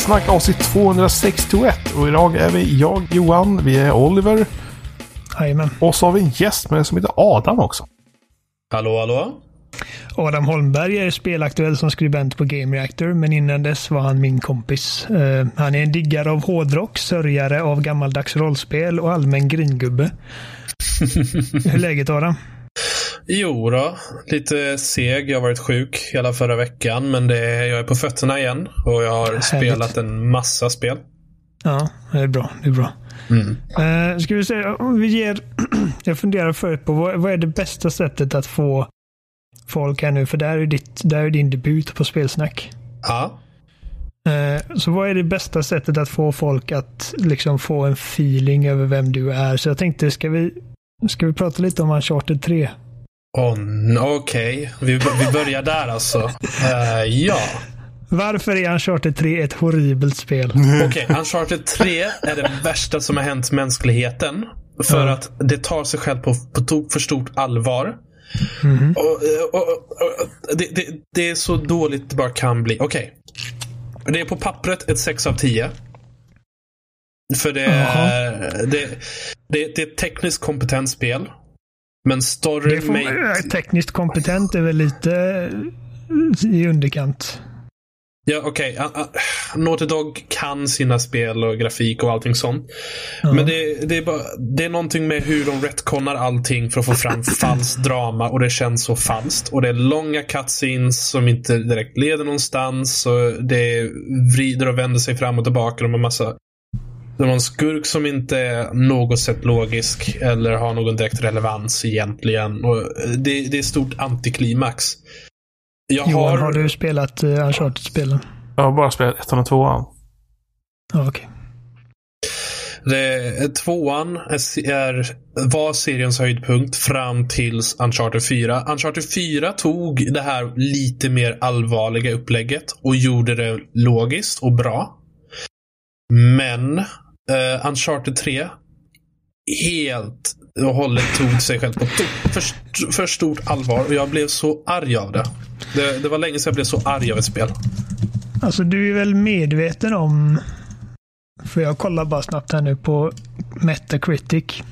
Spelsnack avsnitt 261 och idag är vi jag, Johan, vi är Oliver Jajamän. och så har vi en gäst med som heter Adam också. Hallå, hallå? Adam Holmberg är spelaktuell som skribent på Game Reactor, men innan dess var han min kompis. Eh, han är en diggare av hårdrock, sörjare av gammaldags rollspel och allmän gringubbe. Hur är läget Adam? Jo då, lite seg. Jag har varit sjuk hela förra veckan, men det, jag är på fötterna igen och jag har Härligt. spelat en massa spel. Ja, det är bra. Det är bra. Eh, ska vi säga, om vi ger... jag funderar förut på vad, vad är det bästa sättet att få folk här nu? För där är, ditt, där är din debut på spelsnack. Ja. Eh, Så vad är det bästa sättet att få folk att liksom få en feeling över vem du är? Så jag tänkte, ska vi, ska vi prata lite om Uncharted 3? Oh, Okej, vi, vi börjar där alltså. Eh, ja. Varför är Uncharted 3 ett horribelt spel? Okej, Uncharted 3 är det värsta som har hänt mänskligheten. För Ja. att det tar sig själv på, på tok för stort allvar. Mhm. Och, och, och, det, det, det är så dåligt det bara kan bli. Okej. Det är på pappret ett 6 av 10. För det är, det, det, det är ett tekniskt kompetent spel. Men Det storyn... får, mig- eh, tekniskt kompetent är väl lite eh, i underkant. Ja, okej. Okay. Naughty Dog kan sina spel och grafik och allting sånt. Ja. Men det, det, är bara, det är någonting med hur de retconnar allting för att få fram falskt drama och det känns så falskt. Och det är långa cutscenes som inte direkt leder någonstans. Och det vrider och vänder sig fram och tillbaka. De har massa de har en skurk som inte är något sätt logisk eller har någon direkt relevans egentligen. Och det, det är stort antiklimax. Jag Johan, har du spelat uh, Uncharted-spelen? Jag har bara spelat ettan och tvåan. Ja, okej. Det, tvåan är, är, var seriens höjdpunkt fram tills Uncharted 4. Uncharted 4 tog det här lite mer allvarliga upplägget och gjorde det logiskt och bra. Men eh, Uncharted 3 helt och hållet tog sig själv på för, för stort allvar och jag blev så arg av det. det. Det var länge sedan jag blev så arg av ett spel. Alltså, du är väl medveten om... För jag kollar bara snabbt här nu på Metacritic.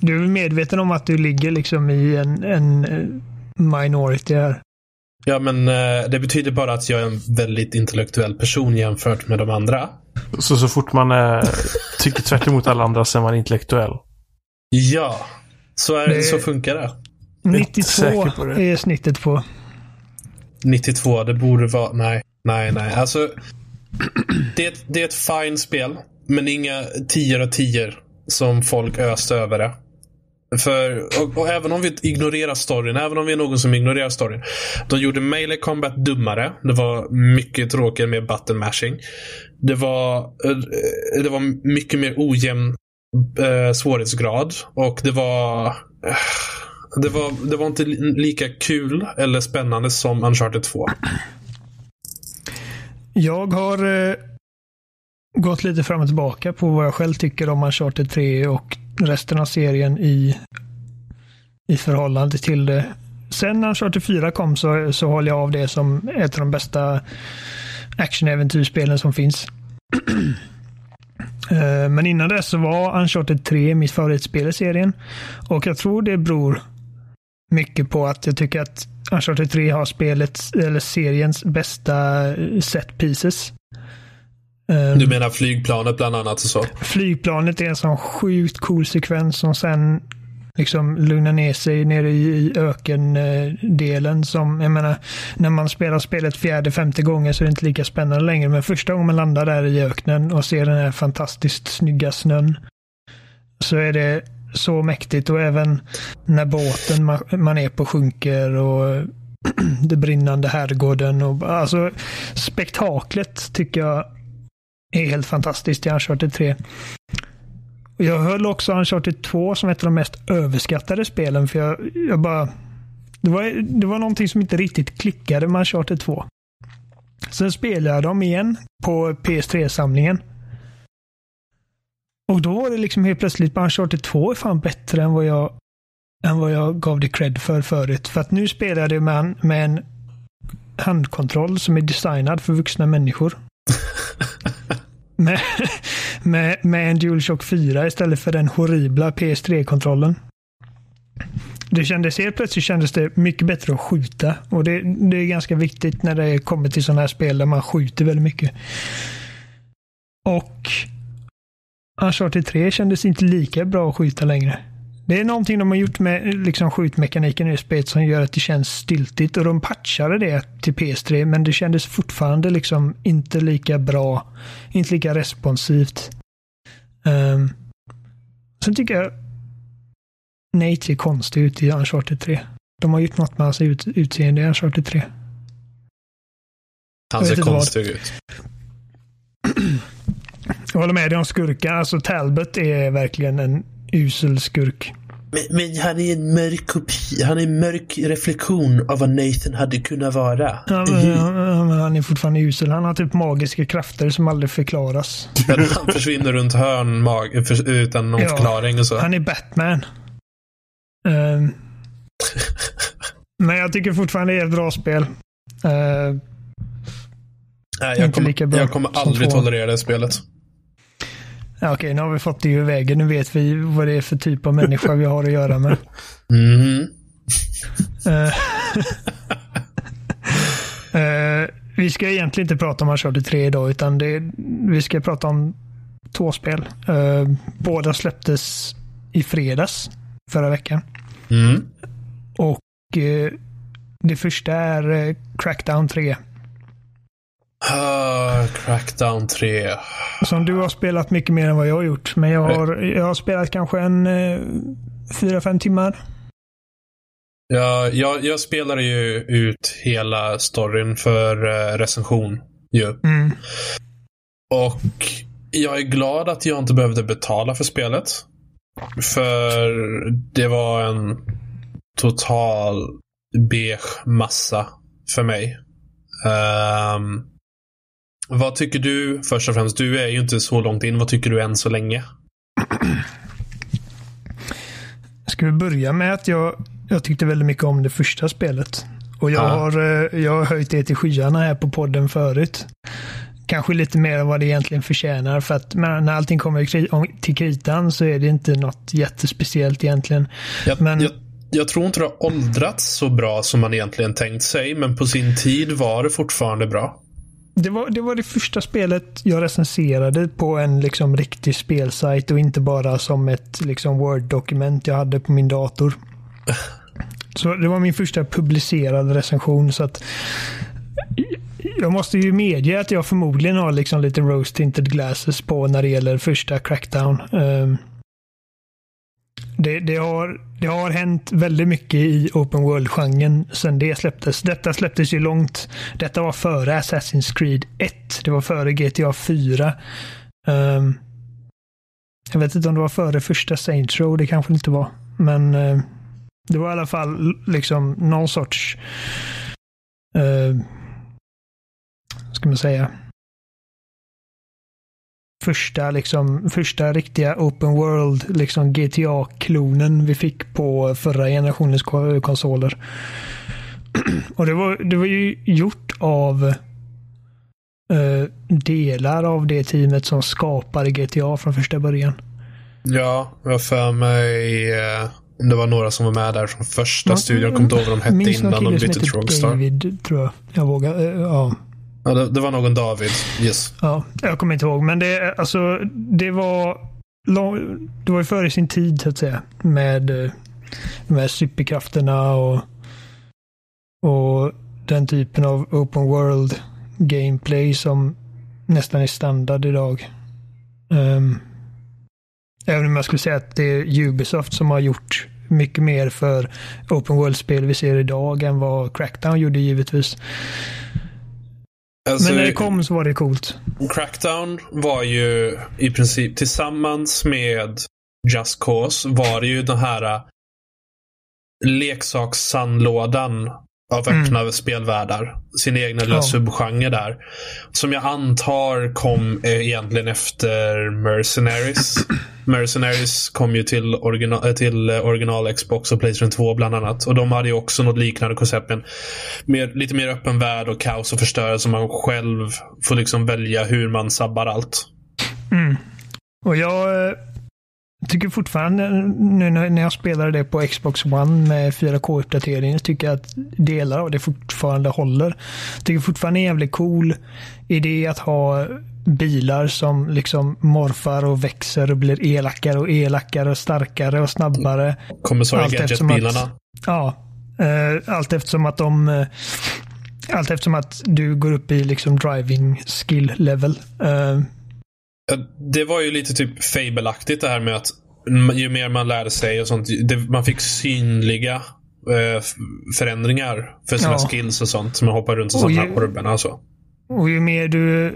Du är väl medveten om att du ligger liksom i en, en eh, minority här? Ja, men eh, det betyder bara att jag är en väldigt intellektuell person jämfört med de andra. Så, så fort man eh, tycker tvärt emot alla andra så är man intellektuell. Ja, så, är, Det- så funkar det. inte 92 säker på det. är snittet på. 92, det borde vara... Nej, nej, nej. Alltså, det, är ett- det är ett fine spel, men inga 10 och 10 som folk öste över det. För, och, och även om vi ignorerar storyn, även om vi är någon som ignorerar storyn. De gjorde Melee Combat dummare. Det var mycket tråkigare med button mashing. Det var, eh, det var mycket mer ojämn eh, svårighetsgrad. Och det var... eh, det var, det var inte lika kul eller spännande som Uncharted 2. Jag har eh, gått lite fram och tillbaka på vad jag själv tycker om Uncharted 3 och resten av serien i, i förhållande till det. Sen när Uncharted 4 kom så, så håller jag av det som ett av de bästa actionäventyrsspelen som finns. Eh, men innan dess så var Uncharted 3 mitt favoritspel i serien. Och jag tror det beror mycket på att jag tycker att Uncharted 3 har spelets, eller seriens bästa set pieces. Ehm, Du menar flygplanet bland annat och så? Flygplanet är en sån sjukt cool sekvens som sen liksom lugnar ner sig nere i, i ökendelen. Som, jag menar, när man spelar spelet fjärde, femte gången så är det inte lika spännande längre. Men första gången man landar där i öknen och ser den här fantastiskt snygga snön så är det så mäktigt och även när båten man, man är på sjunker och det brinnande herrgården och alltså spektaklet tycker jag är helt fantastiskt i Uncharted 3. Och Jag höll också Uncharted 2 som ett av de mest överskattade spelen för jag, jag bara det var, det var någonting som inte riktigt klickade med Uncharted 2. Sen spelade jag dem igen på PS3-samlingen. Och då var det liksom helt plötsligt Uncharted 2 är fan bättre än vad jag än vad jag gav det cred för förut. För att nu spelar jag det med en, med en handkontroll som är designad för vuxna människor. med, med, med en DualShock 4 istället för den horribla PS3-kontrollen. Det kändes helt plötsligt kändes det mycket bättre att skjuta. Och det, det är ganska viktigt när det kommer till sådana här spel där man skjuter väldigt mycket. Och Uncharted 3 kändes inte lika bra att skjuta längre. Det är någonting de har gjort med liksom, skjutmekaniken i spelet som gör att det känns stiltigt. Och de patchade det till PS3 men det kändes fortfarande liksom inte lika bra. Inte lika responsivt. Um, sen tycker jag Nate ser konstig ut i Uncharted 3. De har gjort något med hans ut, utseende i Uncharted 3. Han ser konstig ut. Jag håller med dig om skurken. Alltså Talbot är verkligen en usel skurk. Men, men, han är en mörk kopia. Han är en mörk reflektion av vad Nathan hade kunnat vara. Ja, men, men han är fortfarande usel. Han har typ magiska krafter som aldrig förklaras. han försvinner runt hörn mag, för, utan någon ja, förklaring och så. Han är Batman. Uh, men jag tycker fortfarande det är ett bra spel. Uh, Nej, jag, kommer, jag kommer aldrig tolerera det spelet. Ja, okej, nu har vi fått det ur vägen. Nu vet vi vad det är för typ av människa vi har att göra med. Mm. uh, vi ska egentligen inte prata om Uncharted 3 idag, utan det, vi ska prata om två spel. Uh, båda släpptes i fredags förra veckan. Mm. Och uh, det första är Crackdown 3. Uh, Crackdown 3. Som du har spelat mycket mer än vad jag har gjort. Men jag har, jag har spelat kanske en eh, fyra, fem timmar. Ja, jag, jag spelade ju ut hela storyn för uh, recension. Ju. Mm. Och jag är glad att jag inte behövde betala för spelet. För det var en total beige massa för mig. Um, vad tycker du först och främst? Du är ju inte så långt in. Vad tycker du än så länge? Ska vi börja med att jag, jag tyckte väldigt mycket om det första spelet. Och jag, ja. har, eh, jag har höjt det till skyarna här på podden förut. Kanske lite mer än vad det egentligen förtjänar. För att när allting kommer till kritan så är det inte något jättespeciellt egentligen. Jag, men, jag, jag tror inte det har åldrats så bra som man egentligen tänkt sig. Men på sin tid var det fortfarande bra. Det var, det var det första spelet jag recenserade på en liksom riktig spelsajt och inte bara som ett liksom Word-dokument jag hade på min dator. Så det var min första publicerade recension. så att Jag måste ju medge att jag förmodligen har liksom lite rose tinted glasses på när det gäller första crackdown. Um, det, det, har, det har hänt väldigt mycket i open world-genren sen det släpptes. Detta släpptes ju långt. Detta var före Assassin's Creed 1. Det var före GTA 4. Um, ehm, jag vet inte om det var före första Saints Row. Det kanske inte var. Men uh, det var i alla fall liksom någon sorts... Uh, ska man säga? Första, liksom, första riktiga open world liksom GTA-klonen vi fick på förra generationens konsoler. Och det var, det var ju gjort av uh, delar av det teamet som skapade GTA från första början. Ja, jag för mig uh, det var några som var med där från första Man, studion. Jag kommer inte ihåg vad de hette innan de bytte till Rockstar. David, tror jag. Jag vågar, uh, ja. Ja, det, det, var någon David. Yes. Ja, jag kommer inte ihåg. Men det, alltså, det var det var ju före sin tid så att säga. Med eh, de här superkrafterna och, och den typen av open world gameplay som nästan är standard idag. Um, även om jag skulle säga att det är Ubisoft som har gjort mycket mer för open world-spel vi ser idag än vad Crackdown gjorde givetvis. Alltså, Men när det kom så var det coolt. Crackdown var ju i princip tillsammans med Just Cause var det ju den här äh, leksakssandlådan av öppna spelvärldar. Sin egna lilla Ja. subgenre där. Som jag antar kom eh, egentligen efter Mercenaries. Mercenaries kom ju till, original, eh, till eh, original Xbox och Playstation 2 bland annat. Och de hade ju också något liknande koncept. Mer, lite mer öppen värld och kaos och förstörelse. Man själv får liksom välja hur man sabbar allt. Och jag tycker fortfarande, nu när jag spelade det på Xbox One med 4K-uppdateringen, tycker jag att delar av det fortfarande håller. Tycker fortfarande är en jävligt cool idé att ha bilar som liksom morfar och växer och blir elakare och elakare och starkare och snabbare. Eftersom Gadget-bilarna. att- Ja, eh, allt eftersom att de eh, allt eftersom att du går upp i liksom driving skill level. Eh, Det var ju lite typ Fable-aktigt det här med att ju mer man lärde sig och sånt, det, man fick synliga eh, förändringar för sina Ja. skills och sånt. Som man hoppar runt och Och sånt här kurvorna och så. Och ju mer du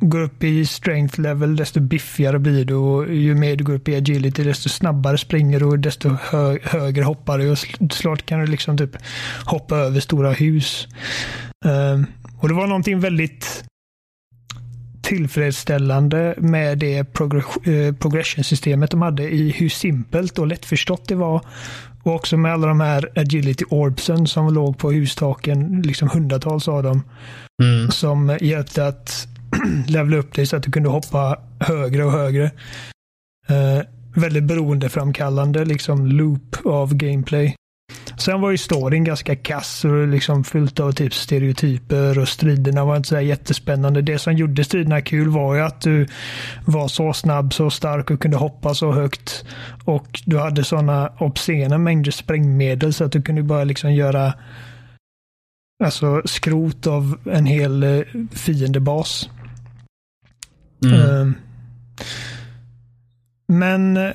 går upp i strength level, desto biffigare blir du. Och ju mer du går upp i agility, desto snabbare springer du och desto hö högre hoppar du. Och snart kan du liksom typ hoppa över stora hus. Ehm, och det var någonting väldigt tillfredsställande med det eh, progression-systemet de hade i hur simpelt och lättförstått det var. Och också med alla de här agility orbsen som låg på hustaken, liksom hundratals av dem Mm. som hjälpte att levla upp dig så att du kunde hoppa högre och högre. Eh, väldigt beroendeframkallande liksom loop av gameplay. Sen var ju storyn ganska kass och liksom fyllt av typ stereotyper och striderna var inte så jättespännande. Det som gjorde striderna kul var ju att du var så snabb, så stark och kunde hoppa så högt. Och du hade sådana obscena mängder sprängmedel så att du kunde bara liksom göra Alltså skrot av en hel eh, fiendebas. Mm. Ehm. Men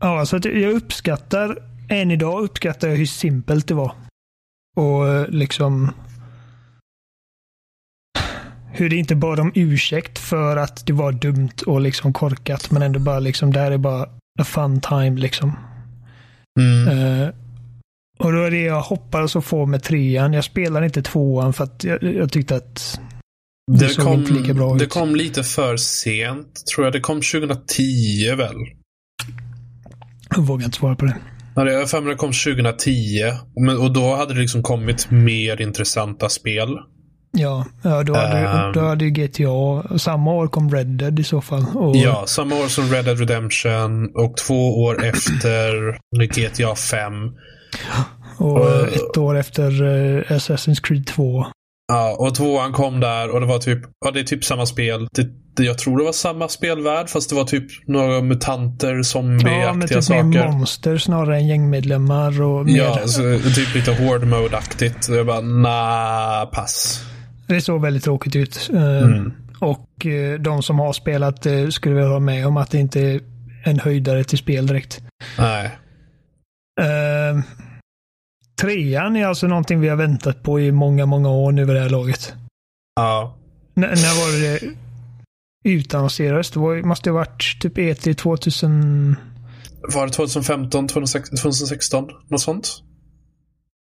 ja, så att jag uppskattar, än idag uppskattar jag hur simpelt det var. Och eh, liksom hur det inte bad om ursäkt för att det var dumt och liksom korkat, men ändå bara liksom, det här är bara a fun time liksom. Mm. Eh, och då är det jag hoppades att få med trean. Jag spelar inte tvåan för att jag, jag tyckte att det, Det, såg kom, inte lika bra det ut. kom lite för sent, tror jag. Det kom 2010 väl? Jag vågar inte svara på det. Det- Jag för mig det kom 2010. Men, och då hade det liksom kommit mer intressanta spel. Ja, ja då, hade, Ehm. då hade GTA, samma år kom Red Dead i så fall. Och, Ja, samma år som Red Dead Redemption och två år efter GTA 5. och och- ett år efter eh, Assassin's Creed 2. Ja, och tvåan kom där och det var typ, ja det är typ samma spel. Det, det, jag tror det var samma spelvärld fast det var typ några mutanter, Ja, men zombieaktiga typ saker. mer monster snarare än gängmedlemmar och mer. Ja, så, typ lite hård mode-aktigt. Jag bara, nah, pass. Det såg väldigt tråkigt ut. Eh, Mm. Och eh, de som har spelat skulle väl vara med om att det inte är en höjdare till spel direkt. Nej. Uh, trean är alltså någonting vi har väntat på i många, många år nu vid det här laget. Ja. N- när var det utannonserades? Det var, måste ha varit typ E3 2000... Var det 2015, 2016, 2016? Något sånt?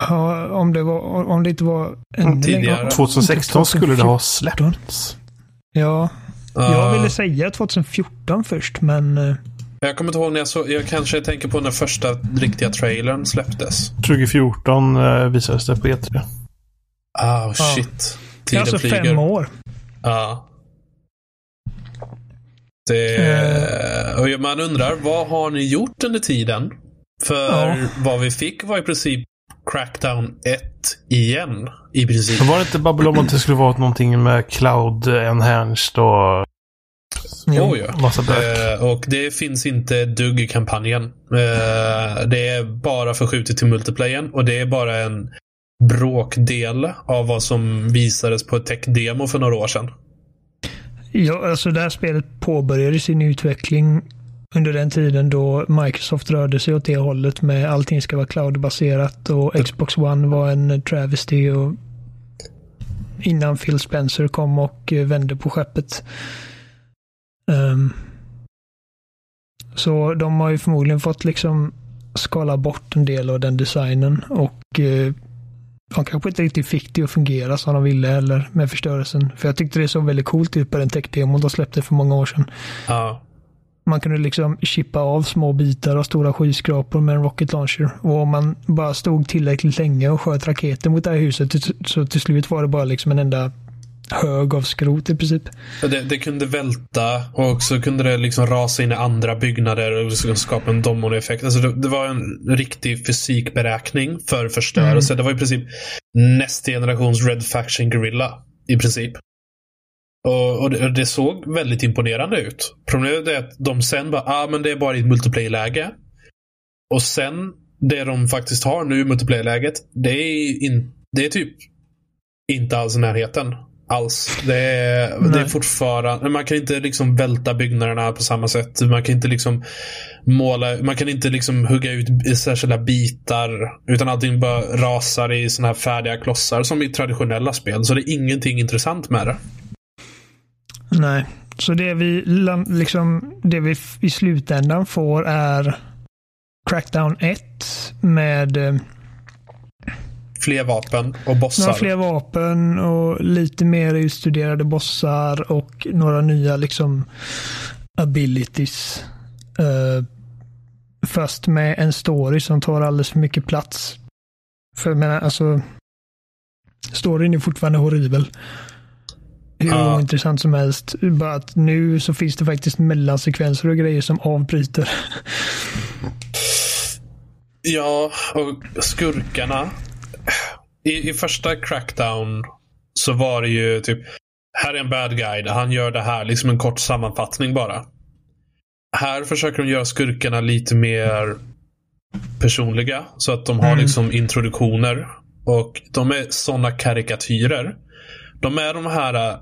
Ja, om det, var, om det inte var ännu tidigare. längre. 2016 skulle det ha släppts. Ja, Ja. jag ville säga 2014 först, men... eh, Jag kommer inte ihåg när jag såg, jag kanske tänker på när första riktiga trailern släpptes. 2014 eh, visades det på E3. Ah, Ja. shit. Det är Tiden alltså flyger. fem år. Ja. Det, Eh. och man undrar, vad har ni gjort under tiden? För Ja. vad vi fick var i princip Crackdown 1 igen. I princip. Var det inte babbel om att det skulle vara någonting med Cloud Enhanced och. Oh, ja. massa bök? Eh, och det finns inte dugg i kampanjen. Eh, det är bara förskjutet till multiplayern och det är bara en bråkdel av vad som visades på ett tech-demo för några år sedan. Ja, alltså det här spelet påbörjade sin utveckling under den tiden då Microsoft rörde sig åt det hållet med allting ska vara cloudbaserat och Xbox One var en travesty och innan Phil Spencer kom och eh, vände på skeppet. Ehm, så de har ju förmodligen fått liksom skala bort en del av den designen och eh, de kanske inte riktigt fick det att fungera som de ville heller med förstörelsen. För jag tyckte det såg väldigt coolt ut på den tech-demon de släppte för många år sedan. Ja. Man kunde liksom chippa av små bitar av stora skyskrapor med en rocket launcher. Och om man bara stod tillräckligt länge och sköt raketer mot det här huset så till slut var det bara liksom en enda hög av skrot i princip. Det, det, kunde välta och så kunde det liksom rasa in i andra byggnader och skapa en dominoeffekt. Alltså det, det, var en riktig fysikberäkning för förstörelse. Mm. Det var i princip nästa generations Red Faction Gorilla. I princip. Och, och, det, och, det, såg väldigt imponerande ut. Problemet är att de sen bara, ah men det är bara i ett multiplayer-läge. Och sen, det de faktiskt har nu i multiplayer-läget, det är, in, det är typ inte alls i närheten alls. Det är, det är fortfarande, man kan inte liksom välta byggnaderna på samma sätt. Man kan inte liksom måla, man kan inte liksom hugga ut särskilda bitar. Utan allting bara rasar i såna här färdiga klossar som i traditionella spel. Så det är ingenting intressant med det. Nej, så det vi liksom, det vi i slutändan får är Crackdown 1 med eh, Fler vapen och bossar. Några fler vapen och lite mer utstuderade bossar och några nya liksom abilities. Uh, först med en story som tar alldeles för mycket plats. För jag menar, alltså storyn är fortfarande horribel. Hur ja. ointressant som helst. Bara att nu så finns det faktiskt mellansekvenser och grejer som avbryter. Ja, och skurkarna i, i första Crackdown så var det ju typ här är en bad guy. Han gör det här. Liksom en kort sammanfattning bara. Här försöker de göra skurkarna lite mer personliga. Så att de har mm. liksom introduktioner. Och de är sådana karikatyrer. De är de här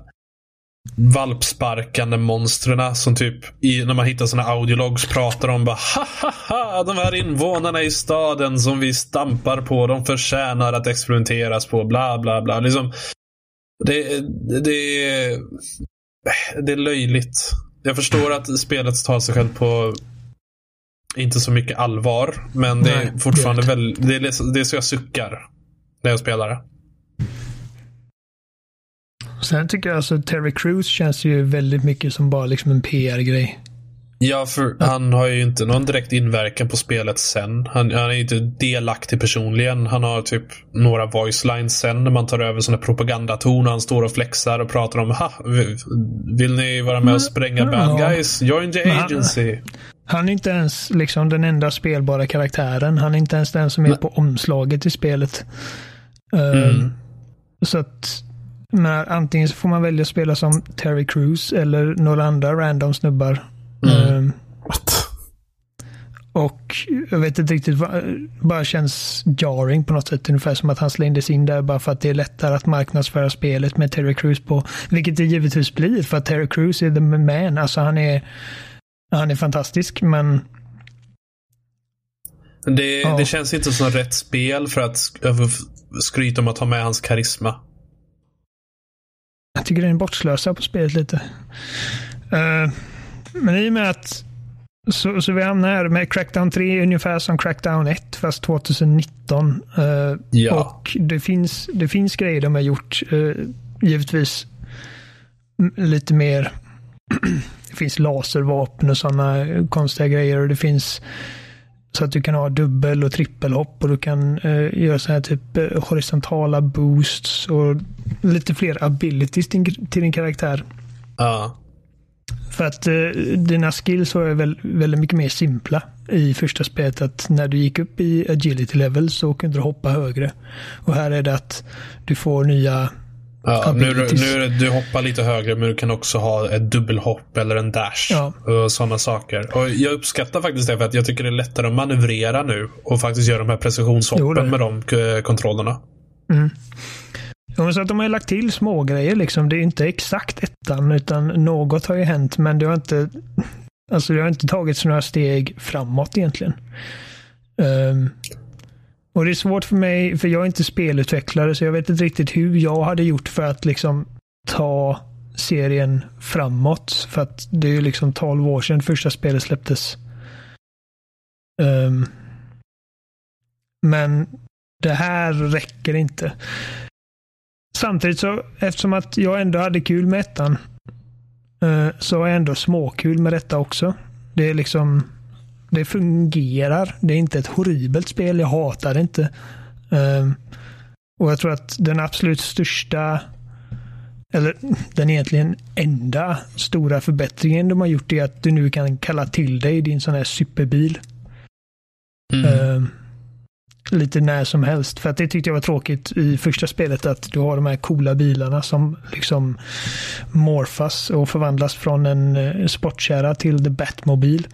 valpsparkande monstren som typ i, när man hittar såna audiologs pratar om bara ha ha ha de här invånarna i staden som vi stampar på de förtjänar att experimenteras på bla bla bla. Liksom, det, det, det är löjligt. Jag förstår att spelet tar sig själv på inte så mycket allvar. Men det är fortfarande väldigt, det är, det är så jag suckar när jag spelar det. Sen tycker jag alltså Terry Crews känns ju väldigt mycket som bara liksom en PR-grej. Ja, för ja. han har ju inte någon direkt inverkan på spelet sen. Han, han är inte delaktig personligen. Han har typ några voice lines sen när man tar över sådana propagandaton. Han står och flexar och pratar om ha, vill ni vara med och spränga bad guys? Join the agency. Han, han, är inte ens liksom den enda spelbara karaktären. Han är inte ens den som är på omslaget i spelet. Mm. Uh, så att när antingen så får man välja att spela som Terry Crews eller några andra random snubbar. Mm. Um, och jag vet inte riktigt, bara känns jarring på något sätt. Ungefär som att han slängdes in där bara för att det är lättare att marknadsföra spelet med Terry Crews på. Vilket det givetvis blir för att Terry Crews är the man. Alltså han är, han är fantastisk men det, ja. det känns inte som rätt spel för att skryta om att ha med hans karisma. Jag tycker det är en bortslösa på spelet lite. Uh, men i och med att så, så vi hamnar här med Crackdown 3 ungefär som Crackdown 1 fast 2019. Uh, eh, ja. Och det finns, det finns grejer de har gjort. Uh, givetvis lite mer. det finns laservapen och sådana konstiga grejer och det finns så att du kan ha dubbel och trippelhopp och du kan eh, göra så här typ eh, horisontala boosts och lite fler abilities till, till din karaktär. Ja. För att eh, dina skills var väl, väldigt mycket mer simpla i första spelet. Att när du gick upp i agility level så kunde du hoppa högre. Och här är det att du får nya Ja, nu, nu du hoppar lite högre men du kan också ha ett dubbelhopp eller en dash. Ja. Och sådana saker. Och jag uppskattar faktiskt det för att jag tycker det är lättare att manövrera nu och faktiskt göra de här precisionshoppen med de eh, kontrollerna. Mm. Ja, så att de har lagt till små grejer liksom. Det är inte exakt ettan utan något har ju hänt men det har inte Alltså det har inte tagits några steg framåt egentligen. Um, och det är svårt för mig, för jag är inte spelutvecklare, så jag vet inte riktigt hur jag hade gjort för att liksom ta serien framåt. För att det är ju liksom 12 år sedan första spelet släpptes. Um, men det här räcker inte. Samtidigt så, eftersom att jag ändå hade kul med ettan, uh, så har jag ändå småkul med detta också. Det är liksom, det fungerar. Det är inte ett horribelt spel. Jag hatar det inte. Eh, och jag tror att den absolut största, eller den egentligen enda stora förbättringen de har gjort är att du nu kan kalla till dig din sån här superbil. Mm. Eh, lite när som helst. För att det tyckte jag var tråkigt i första spelet att du har de här coola bilarna som liksom morfas och förvandlas från en eh, sportkärra till The Batmobil.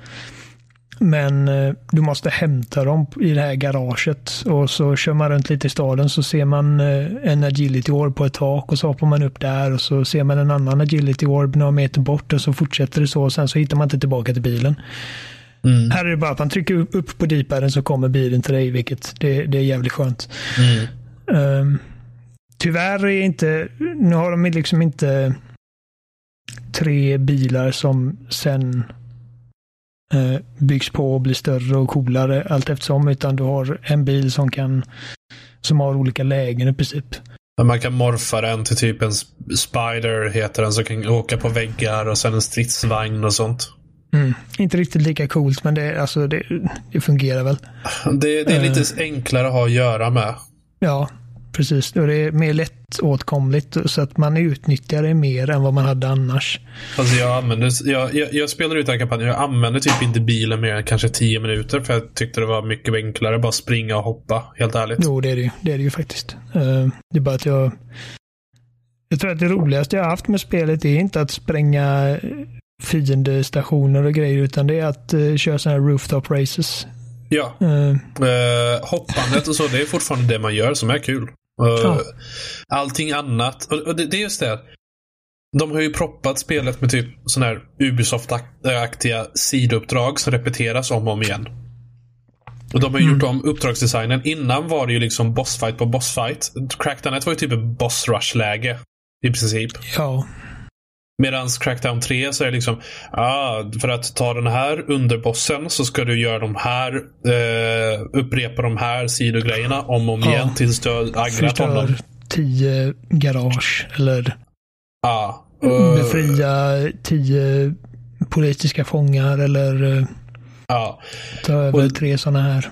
Men eh, du måste hämta dem i det här garaget och så kör man runt lite i staden så ser man eh, en agility orb på ett tak och så hoppar man upp där och så ser man en annan agility orb några meter bort och så fortsätter det så och sen så hittar man inte tillbaka till bilen. Mm. Här är det bara att man trycker upp- på deepaden så kommer bilen till dig, vilket det, det är jävligt skönt. Mm. Um, tyvärr är inte, nu har de liksom inte tre bilar som sen byggs på och blir större och coolare allt eftersom, utan du har en bil som kan som har olika lägen i princip. Man kan morfa den till typ en sp- spider, heter den, som kan åka på väggar och sen en stridsvagn och sånt. Mm. Inte riktigt lika coolt, men det, alltså, det, det fungerar väl. Det, det är lite enklare att ha att göra med. Ja, precis. Och det är mer lättåtkomligt så att man utnyttjar det mer än vad man hade annars. Alltså jag, använde, jag, jag, jag spelar ut den här kampanjen. Jag använde typ inte bilen mer än kanske 10 minuter. För jag tyckte det var mycket enklare bara springa och hoppa. Helt ärligt. Jo, det är det ju. Det är det ju faktiskt. Eh, det är bara att jag... Jag tror att det roligaste jag har haft med spelet är inte att spränga fiendestationer och grejer, utan det är att uh, köra sådana här rooftop races. Ja. Eh, Eh, hoppandet och så, det är fortfarande det man gör som är kul. Eh, Ja. Allting annat. Och, det, det är just det. De har ju proppat spelet med typ sån här Ubisoft-aktiga sidouppdrag som repeteras om och om igen. Och de har Mm. gjort om uppdragsdesignen. Innan var det ju liksom bossfight på bossfight. Crackdownet var ju typ ett boss rush-läge. I princip. ja, Medan Crackdown 3 så är det liksom, ah, för att ta den här underbossen så ska du göra de här, eh, upprepa de här sidogrejerna om och om Ja. igen tills du har aggrat honom. tio garage eller Ja. och- befria tio politiska fångar eller eh, ja. ta över Och- tre sådana här.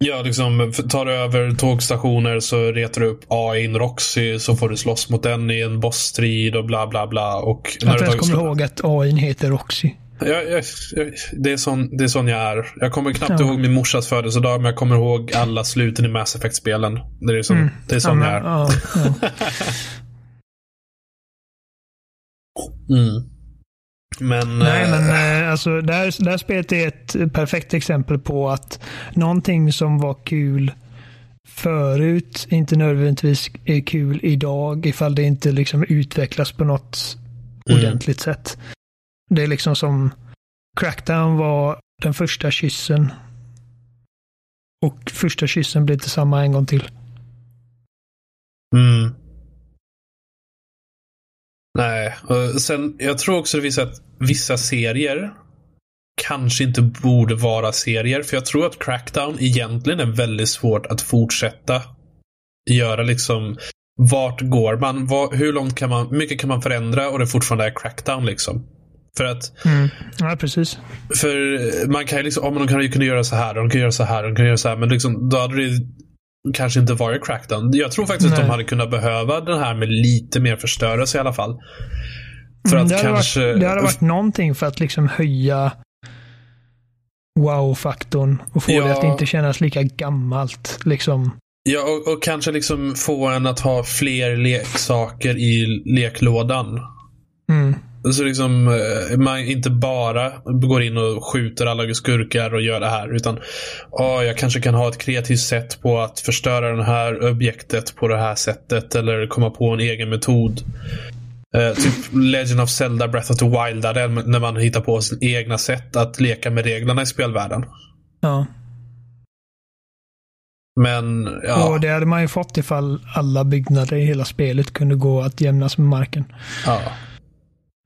Ja, liksom tar du över tågstationer så retar du upp AIn Roxy så får du slåss mot den i en bossstrid och bla bla bla. Och Jag inte du ens tagit kommer ihåg att AI heter Roxy. Jag, jag, jag, det, är sån, det är sån jag är. Jag kommer knappt Ja. ihåg min morsas födelsedag, men jag kommer ihåg alla sluten i Mass Effect-spelen. Det är, som, Mm. det är sån ja, jag är. ja, ja. Mm. Men... Nej, eh, men eh, alltså, det, här, det här spelet är ett perfekt exempel på att någonting som var kul förut inte nödvändigtvis är kul idag ifall det inte liksom utvecklas på något Mm. ordentligt sätt. Det är liksom som Crackdown var den första kyssen. Och första kyssen blir inte samma en gång till. Mm. Nej, och sen jag tror också det visar att vissa serier kanske inte borde vara serier. För jag tror att Crackdown egentligen är väldigt svårt att fortsätta göra liksom vart går man? Vad, hur långt kan man, mycket kan man förändra och det fortfarande är Crackdown liksom? För att Mm. Ja, precis. för man kan ju liksom, om de kan ju kunna göra så här, de kan göra så här, de kan göra så här, men liksom, då hade det kanske inte varit crackdown. Jag tror faktiskt att Nej. de hade kunnat behöva den här med lite mer förstörelse i alla fall. För Mm, att det, hade kanske... varit, det hade varit någonting för att liksom höja wow-faktorn och få Ja. det att inte kännas lika gammalt. Liksom. Ja, och, och kanske liksom få en att ha fler leksaker i leklådan. Mm. Så liksom eh, man inte bara går in och skjuter alla skurkar och gör det här. Utan ja, jag kanske kan ha ett kreativt sätt på att förstöra det här objektet på det här sättet. Eller komma på en egen metod. Eh, typ Legend of Zelda Breath of the Wild. Där, när man hittar på sin egna sätt att leka med reglerna i spelvärlden. Ja. Men ja. Och det hade man ju fått ifall alla byggnader i hela spelet kunde gå att jämnas med marken. ja.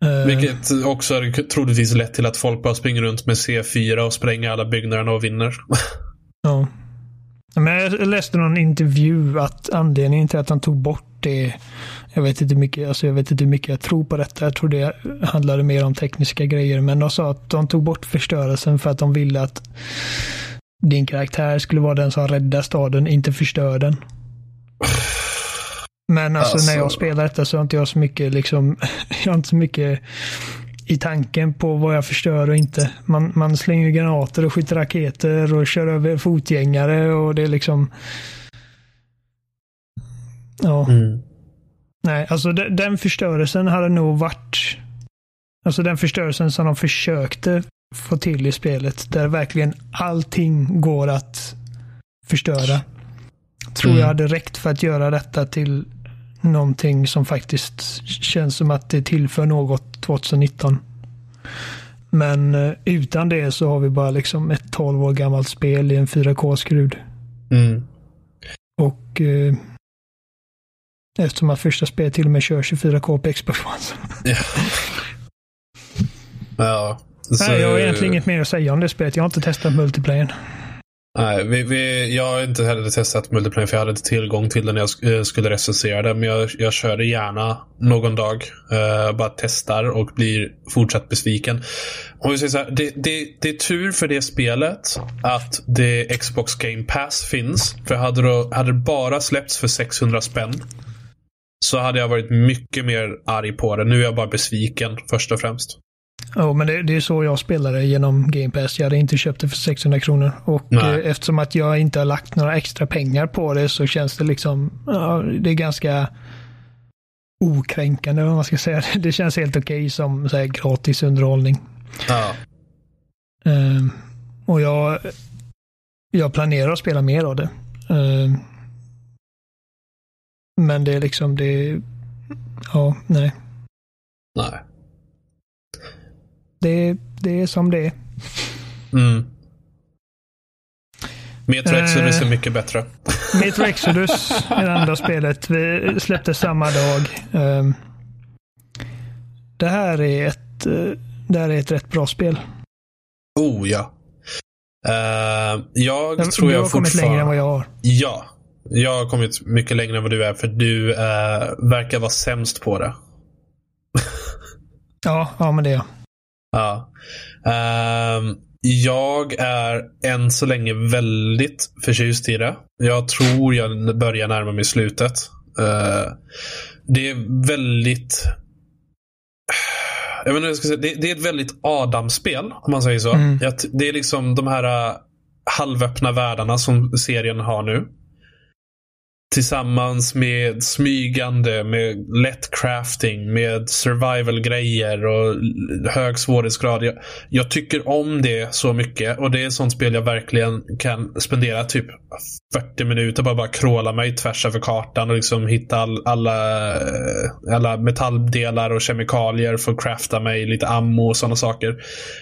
Eh, Vilket också hade troligtvis lett till att folk bara springer runt med C4 och spränger alla byggnaderna och vinner. Ja. Men jag, läste någon intervju att anledningen till att han tog bort det jag vet inte mycket, alltså jag vet inte hur mycket jag tror på detta. Jag tror det handlade mer om tekniska grejer. Men de sa att de tog bort förstörelsen för att de ville att din karaktär skulle vara den som räddar staden, inte förstör den. Men alltså, alltså, när jag alltså- spelar detta så har inte jag så mycket liksom, jag har inte så mycket i tanken på vad jag förstör och inte. Man, man slänger granater och skjuter raketer och kör över fotgängare och det är liksom... Ja. Mm. Nej, alltså den förstörelsen hade nog varit... Alltså den förstörelsen som de försökte få till i spelet. Där verkligen allting går att förstöra. Tror mm. jag hade räckt för att göra detta till någonting som faktiskt känns som att det tillför något 2019. Men eh, utan det så har vi bara liksom ett 12 år gammalt spel i en 4K-skrud. Mm. Och eh, eftersom att första spelet till och med kör 24K på Xbox One. ja. Så... Nej, jag har egentligen inget mer att säga om det spelet. Jag har inte testat multiplayer. Nej, vi, vi, jag har inte heller testat multiplayer för jag hade inte tillgång till den när jag eh, skulle recensera det. Men jag, jag kör det gärna någon dag. Uh, bara testar och blir fortsatt besviken. Om vi säger så här, det, det, det är tur för det spelet att det Xbox Game Pass finns. För hade det, hade det bara släppts för 600 spänn så hade jag varit mycket mer arg på det. Nu är jag bara besviken först och främst. Ja, men det, det, är så jag spelade genom Game Pass. Jag hade inte köpt det för 600 kronor. Och eh, eftersom att jag inte har lagt några extra pengar på det så känns det liksom, ja, det är ganska okränkande vad man ska säga. Det känns helt okej okay som så här, gratis underhållning. Ja. Uh, och jag, jag planerar att spela mer av det. Uh, men det är liksom, det ja, nej. Nej. Det, det är som det är. Mm. Metro Exodus är eh, mycket bättre. Metro Exodus är det andra spelet. Vi släppte samma dag. Um, det här är ett, uh, det här är ett rätt bra spel. Oh ja. Uh, jag du, tror jag Du har kommit längre än vad jag har. Ja. Jag har kommit mycket längre än vad du är, för du uh, verkar vara sämst på det. ja, ja, men det är jag. Ja. Uh, jag är än så länge väldigt förtjust i det. Jag tror jag börjar närma mig slutet. Uh, det är väldigt... Jag vet inte jag ska säga. Det, det, är ett väldigt Adam-spel, om man säger så. Mm. Det är liksom de här uh, halvöppna världarna som serien har nu. Tillsammans med smygande, med lätt crafting, med survival-grejer och hög svårighetsgrad. Jag, jag, tycker om det så mycket och det är ett sånt spel jag verkligen kan spendera typ 40 minuter bara, bara kråla mig tvärs över kartan och liksom hitta all, alla, eh, alla metalldelar och kemikalier för att crafta mig lite ammo och sådana saker.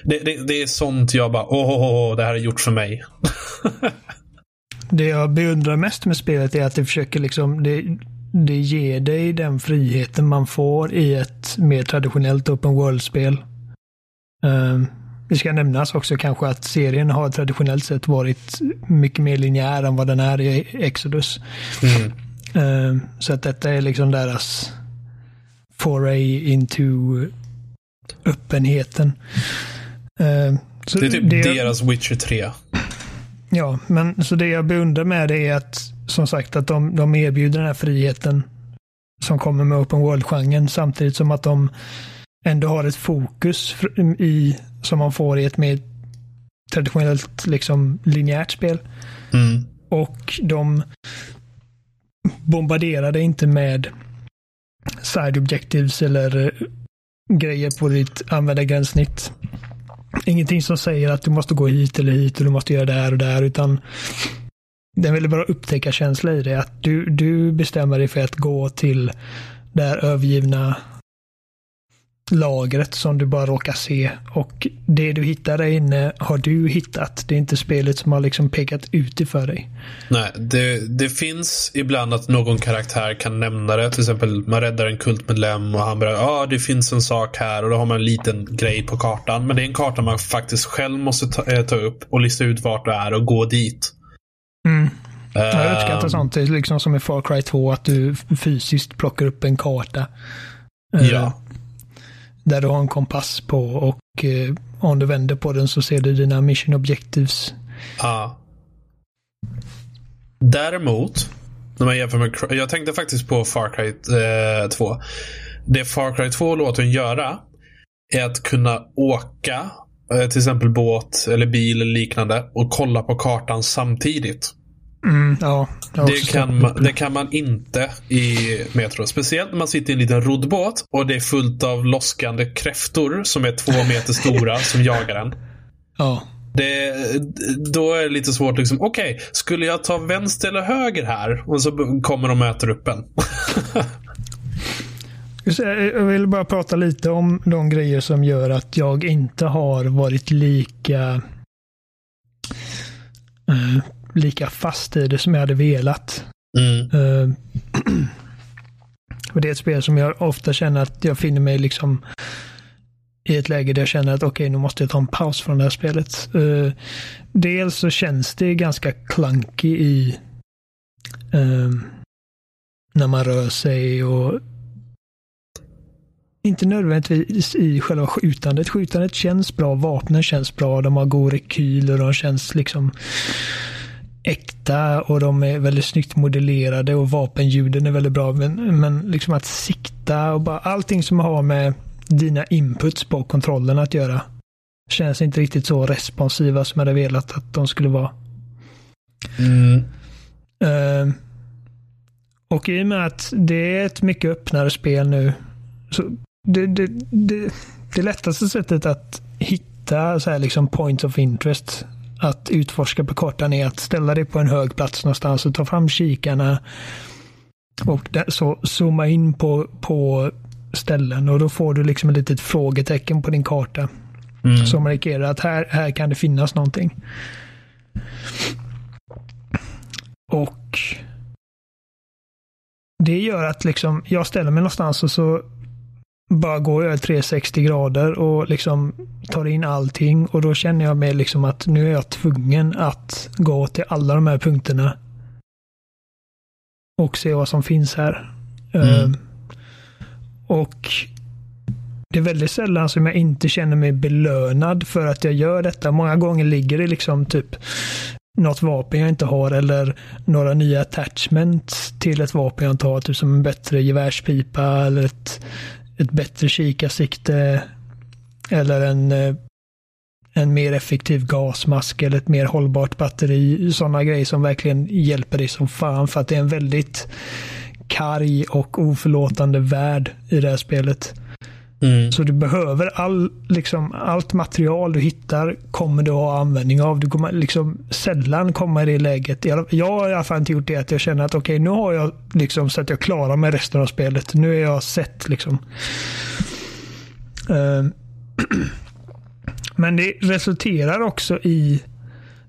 Det, det, det är sånt jag bara, åh, oh, oh, oh, det här är gjort för mig. Det jag beundrar mest med spelet är att det försöker liksom, det, det ger dig den friheten man får i ett mer traditionellt open world-spel. Um, det ska nämnas också kanske att serien har traditionellt sett varit mycket mer linjär än vad den är i Exodus. Mm. Um, så att detta är liksom deras foray into öppenheten. Um, det är typ det, deras Witcher 3. Ja, men så det jag beundrar med det är att som sagt att de, de erbjuder den här friheten som kommer med open world-genren samtidigt som att de ändå har ett fokus i, som man får i ett mer traditionellt liksom linjärt spel. Mm. Och de bombarderar det inte med side objectives eller grejer på ditt användargränssnitt ingenting som säger att du måste gå hit eller hit och du måste göra där och där, utan det är en väldigt bra upptäckarkänsla i det. Att du, du bestämmer dig för att gå till det här övergivna lagret som du bara råkar se. Och det du hittar där inne har du hittat. Det är inte spelet som har liksom pekat ut det för dig. Nej, det, det finns ibland att någon karaktär kan nämna det. Till exempel man räddar en kultmedlem och han börjar, ja ah, det finns en sak här och då har man en liten grej på kartan. Men det är en karta man faktiskt själv måste ta, äh, ta upp och lista ut vart du är och gå dit. Mm. Jag uppskattar Ehm, sånt, det är liksom som i Far Cry 2, att du fysiskt plockar upp en karta. eh, Ja. Där du har en kompass på och eh, om du vänder på den så ser du dina mission objectives. Ja. Däremot, när man jämför med... Jag tänkte faktiskt på Far Cry eh, 2. Det Far Cry 2 låter en göra är att kunna åka eh, till exempel båt eller bil eller liknande och kolla på kartan samtidigt. Mm, ja, Det kan, man, det kan man inte i Metro. Speciellt när man sitter i en liten roddbåt och det är fullt av loskande kräftor som är två meter stora som jagar en. Ja. Det, då är det lite svårt. Liksom, Okej, skulle jag ta vänster eller höger här? Och så kommer de och möter upp en. Jag vill bara prata lite om de grejer som gör att jag inte har varit lika eh, lika fast i det som jag hade velat. Mm. Eh, och det är ett spel som jag ofta känner att jag finner mig liksom i ett läge där jag känner att okej, nu måste jag ta en paus från det här spelet. Eh, dels så känns det ganska clunky i eh, när man rör sig och inte nödvändigtvis i själva skjutandet. Skjutandet känns bra, vapnen känns bra, de har god rekyl och de känns liksom äkta och de är väldigt snyggt modellerade och vapenljuden är väldigt bra. Men, men liksom att sikta och bara allting som har med dina inputs på kontrollen att göra känns inte riktigt så responsiva som jag hade velat att de skulle vara. Mm. Eh, och i och med att det är ett mycket öppnare spel nu. Så det, det, det, det lättaste sättet att hitta så här liksom points of interest att utforska på kartan är att ställa dig på en hög plats någonstans och ta fram kikarna och där, så zooma in på, på ställen och då får du liksom ett litet frågetecken på din karta Mm. som markerar att här, här kan det finnas någonting. Och det gör att liksom jag ställer mig någonstans och så bara går jag 360 grader och liksom tar in allting och då känner jag mig liksom att nu är jag tvungen att gå till alla de här punkterna och se vad som finns här. Mm. Ehm, och det är väldigt sällan som jag inte känner mig belönad för att jag gör detta. Många gånger ligger det liksom typ något vapen jag inte har eller några nya attachments till ett vapen jag inte har. Typ som en bättre gevärspipa eller ett, ett bättre kikarsikte. Eller en, eh, en mer effektiv gasmask eller ett mer hållbart batteri. Sådana grejer som verkligen hjälper dig som fan för att det är en väldigt karg och oförlåtande värld i det här spelet. Mm. Så du behöver all, liksom, allt material du hittar kommer du ha användning av. Du kommer liksom sällan komma i det läget. Jag, jag har i alla fall inte gjort det att jag känner att okej, nu har jag liksom så att jag klarar mig resten av spelet. Nu är jag sett liksom. Ehm. Men det resulterar också i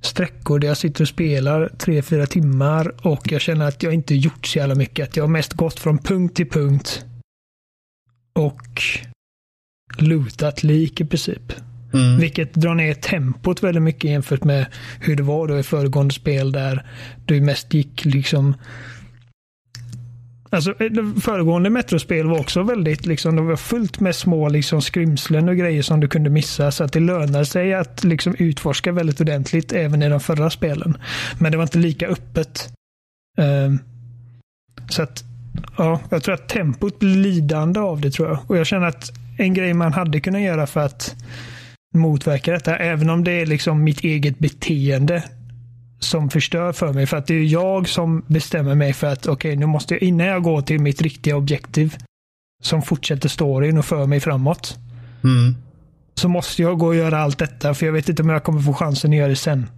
sträckor där jag sitter och spelar tre fyra timmar och jag känner att jag inte gjort så jävla mycket. Att jag har mest gått från punkt till punkt och lootat lik i princip. Mm. Vilket drar ner tempot väldigt mycket jämfört med hur det var då i föregående spel där du mest gick liksom Alltså det föregående metrospel var också väldigt liksom, det var fullt med små liksom skrymslen och grejer som du kunde missa så att det lönar sig att liksom utforska väldigt ordentligt även i de förra spelen. Men det var inte lika öppet. Ehm, så att ja, jag tror att tempot blir lidande av det tror jag. Och jag känner att en grej man hade kunnat göra för att motverka detta, även om det är liksom mitt eget beteende som förstör för mig. För att det är jag som bestämmer mig för att okej, nu måste jag, innan jag går till mitt riktiga objektiv som fortsätter storyn och för mig framåt, Mm. så måste jag gå och göra allt detta för jag vet inte om jag kommer få chansen att göra det sen.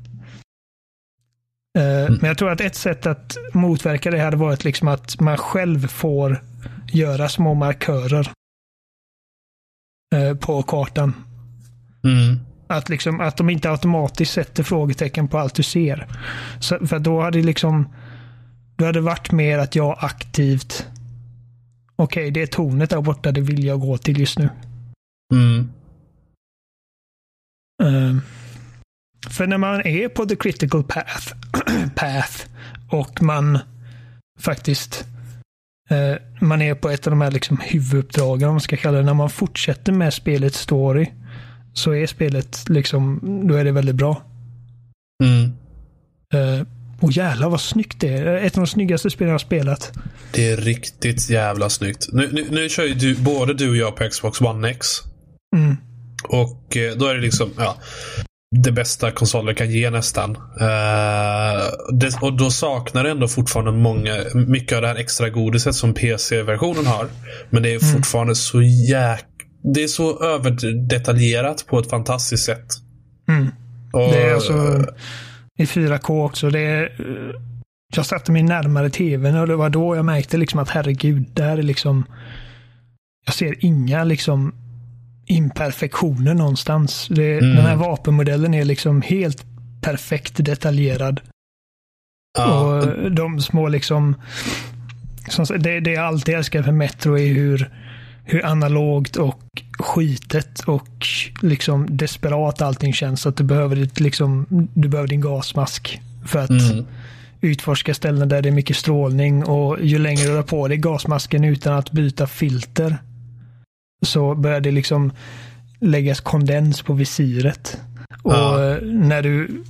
Eh, Men jag tror att ett sätt att motverka det hade varit liksom att man själv får göra små markörer eh, på kartan. Mm. Att, liksom, att de inte automatiskt sätter frågetecken på allt du ser. Så, för då hade liksom då hade det varit mer att jag aktivt Okej, det är tornet där borta, det vill jag gå till just nu. Mm. Ehm, för när man är på the critical path, path och man faktiskt man är på ett av de här liksom huvuduppdragen, om man ska kalla det, när man fortsätter med spelets story så är spelet liksom, då är det väldigt bra. Mm. Eh, och jävlar vad snyggt det är. Ett av de snyggaste spelen jag har spelat. Det är riktigt jävla snyggt. Nu, nu, nu kör ju du, både du och jag på Xbox One X. Mm. Och eh, då är det liksom, ja, det bästa konsoler kan ge nästan. Uh, det, och då saknar det ändå fortfarande många, mycket av det här extra godiset som PC-versionen har. Men det är Mm. fortfarande så jäk... Det är så överdetaljerat på ett fantastiskt sätt. Mm. Och, Det är alltså i 4K också. Det är, eh, jag satte mig närmare tvn och det var då jag märkte liksom att herregud, det här är liksom... Jag ser inga liksom imperfektioner någonstans. Det, Mm. Den här vapenmodellen är liksom helt perfekt detaljerad. ja, Och de små liksom... Som, det, det jag alltid älskar för Metro är hur, hur analogt och skitet och liksom desperat allting känns. Så att du behöver, ditt, liksom, du behöver din gasmask för att mm, utforska ställen där det är mycket strålning. Och ju längre du har på dig gasmasken utan att byta filter så börjar det liksom läggas kondens på visiret. Och Ja. eh, när du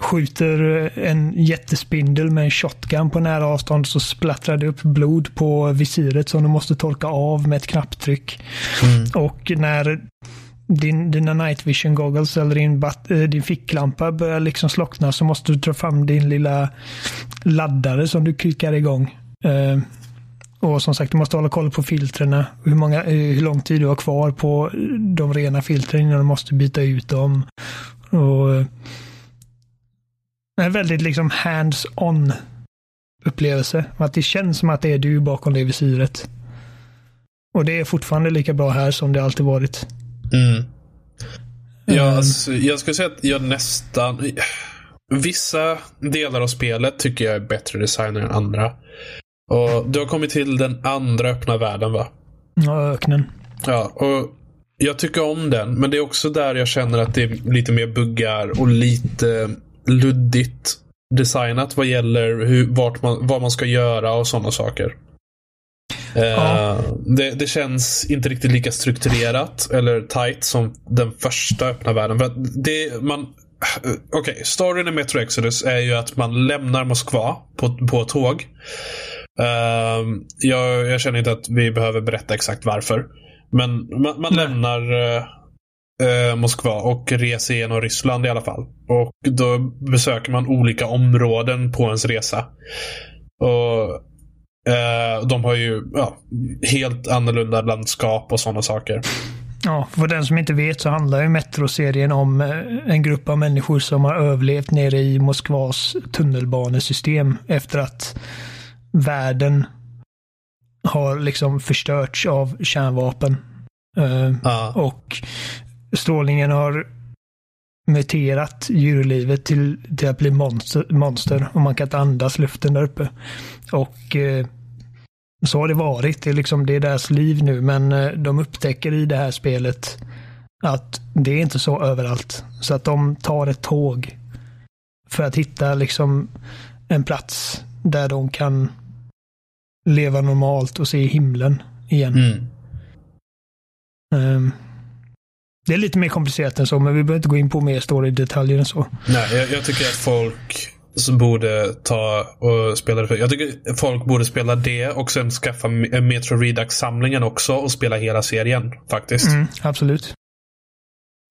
skjuter en jättespindel med en shotgun på nära avstånd så splattrar det upp blod på visiret som du måste torka av med ett knapptryck. mm, Och när din, dina night vision goggles eller din, bat, eh, din ficklampa börjar liksom slockna så måste du dra fram din lilla laddare som du klickar igång. Och som sagt, du måste hålla koll på filtrerna. Hur, många, eh, hur lång tid du har kvar på de rena filtren innan du måste byta ut dem. Och, eh, en väldigt liksom hands-on upplevelse. Att det känns som att det är du bakom det visiret. Och det är fortfarande lika bra här som det alltid varit. mm. Ja, Mm. alltså, jag skulle säga att jag nästan... Vissa delar av spelet tycker jag är bättre designer än andra. Och Du har kommit till den andra öppna världen va? Ja, öknen. Ja, och jag tycker om den. Men det är också där jag känner att det är lite mer buggar och lite luddigt designat vad gäller hur, vart man, vad man ska göra och sådana saker. Eh, Ja. det, det känns inte riktigt lika strukturerat eller tight som den första öppna världen. För att det, man, Okej, storyn i Metro Exodus är ju att man lämnar Moskva på, på tåg. Ehm, jag, jag känner inte att vi behöver berätta exakt varför. Men man, man lämnar eh, Moskva och reser genom Ryssland i alla fall. Och då besöker man olika områden på ens resa. Och eh, De har ju ja, helt annorlunda landskap och sådana saker. Ja, för den som inte vet så handlar ju Metro-serien om en grupp av människor som har överlevt nere i Moskvas tunnelbanesystem efter att världen har liksom förstörts av kärnvapen. Eh, Ja. Och strålningen har muterat djurlivet till, till att bli monster, monster och man kan inte andas luften där uppe. Och eh, så har det varit. Det är, liksom, det är deras liv nu, men eh, de upptäcker i det här spelet att det är inte så överallt. Så att de tar ett tåg för att hitta liksom en plats där de kan leva normalt och se himlen igen. Mm. Ehm, det är lite mer komplicerat än så, men vi behöver inte gå in på mer story-detaljer än så. Nej, jag, jag tycker att folk som borde ta och spela det. Jag tycker folk borde spela det och sen skaffa Me- Metro Redux-samlingen också och spela hela serien faktiskt. Mm, absolut.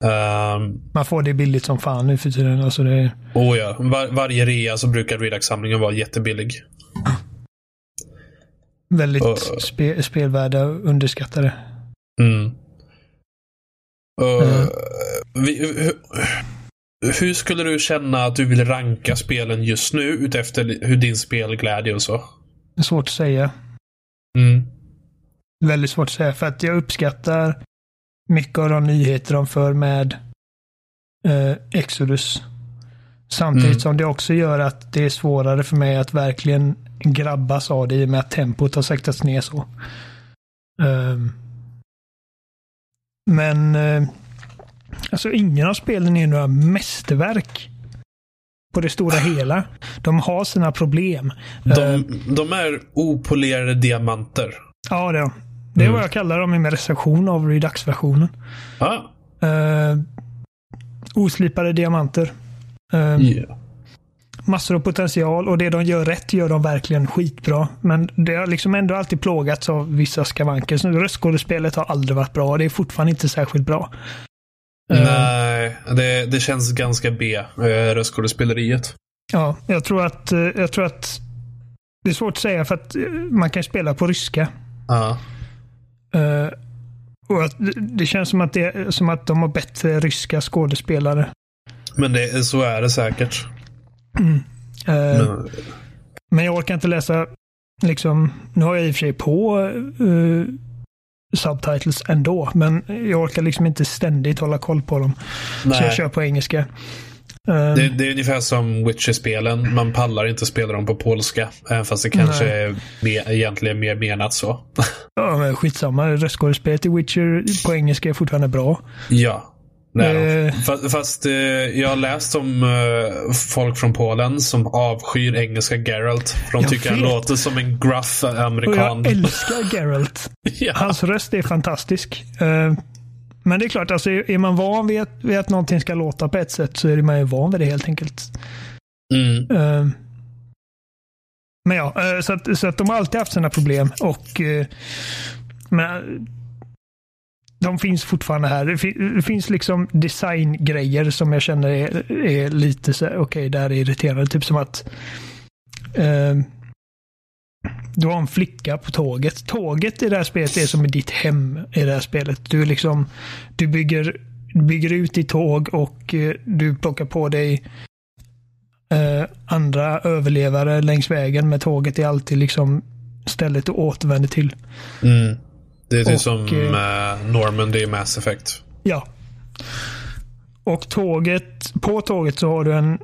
Ehm, Man får det billigt som fan nu för tiden. Alltså det, oh ja, Var, varje rea så brukar Redux-samlingen vara jättebillig. Väldigt Och- spe, spelvärda underskattade. Mm. Mm. vi, hur, hur skulle du känna att du vill ranka spelen just nu utefter hur din spelglädje och så? Det är svårt att säga. Mm. Väldigt svårt att säga för att jag uppskattar mycket av de nyheter de för med eh, Exodus. Samtidigt Mm. som det också gör att det är svårare för mig att verkligen grabbas av det i och med att tempot har saktats ner så. Ehm, men eh, alltså ingen av spelen är några mästerverk på det stora hela. De har sina problem. De, de är opolerade diamanter. ja, det är de. Det är vad jag kallar dem i min recension av Redux-versionen. Ja. Uh, oslipade diamanter. Eh, Yeah. Massor av potential och det de gör rätt gör de verkligen skitbra. Men det har liksom ändå alltid plågats av vissa skavanker. Så Röstskådespelet har aldrig varit bra. Det är fortfarande inte särskilt bra. Eh, Nej, det, det känns ganska B, eh, röstskådespeleriet. Ja, jag tror att, eh, jag tror att det är svårt att säga för att man kan spela på ryska. Ja. Eh, och det känns som att, det, som att de har bättre ryska skådespelare. Men det, så är det säkert. Eh, Men, Men jag orkar inte läsa, liksom, nu har jag i och för sig på eh, subtitles ändå, men jag orkar liksom inte ständigt hålla koll på dem. Så jag nej. kör på engelska. Eh, Det, det är ungefär som Witcher-spelen. Man pallar inte spela dem på polska. Även fast det kanske Nej. är mer, egentligen mer menat så. ja, men skitsamma, röstskådespelet i Witcher på engelska är fortfarande bra. ja. De. Eh. Fast, fast eh, jag har läst om eh, folk från Polen som avskyr engelska Geralt. De Jag tycker han vet. låter som en gruff Och amerikan. jag älskar Geralt. ja. Hans röst är fantastisk. Men det är klart, alltså, är man van vid att, vid att någonting ska låta på ett sätt så är man ju van vid det helt enkelt. Mm. Eh, Men ja, eh, så att, så att de har alltid haft sina problem och eh, men, de finns fortfarande här. Det, finns liksom designgrejer som jag känner är, är lite så okej, det här är irriterande. Typ som att eh, du har en flicka på tåget. Tåget i det här spelet är som i ditt hem i det här spelet. Du, liksom, du, bygger, bygger ut ditt tåg och eh, du plockar på dig eh, andra överlevare längs vägen. Men tåget är alltid liksom stället du återvänder till. Mm. Det är typ Och, som eh, Normandy i Mass Effect. Ja. Och tåget, på tåget så har du en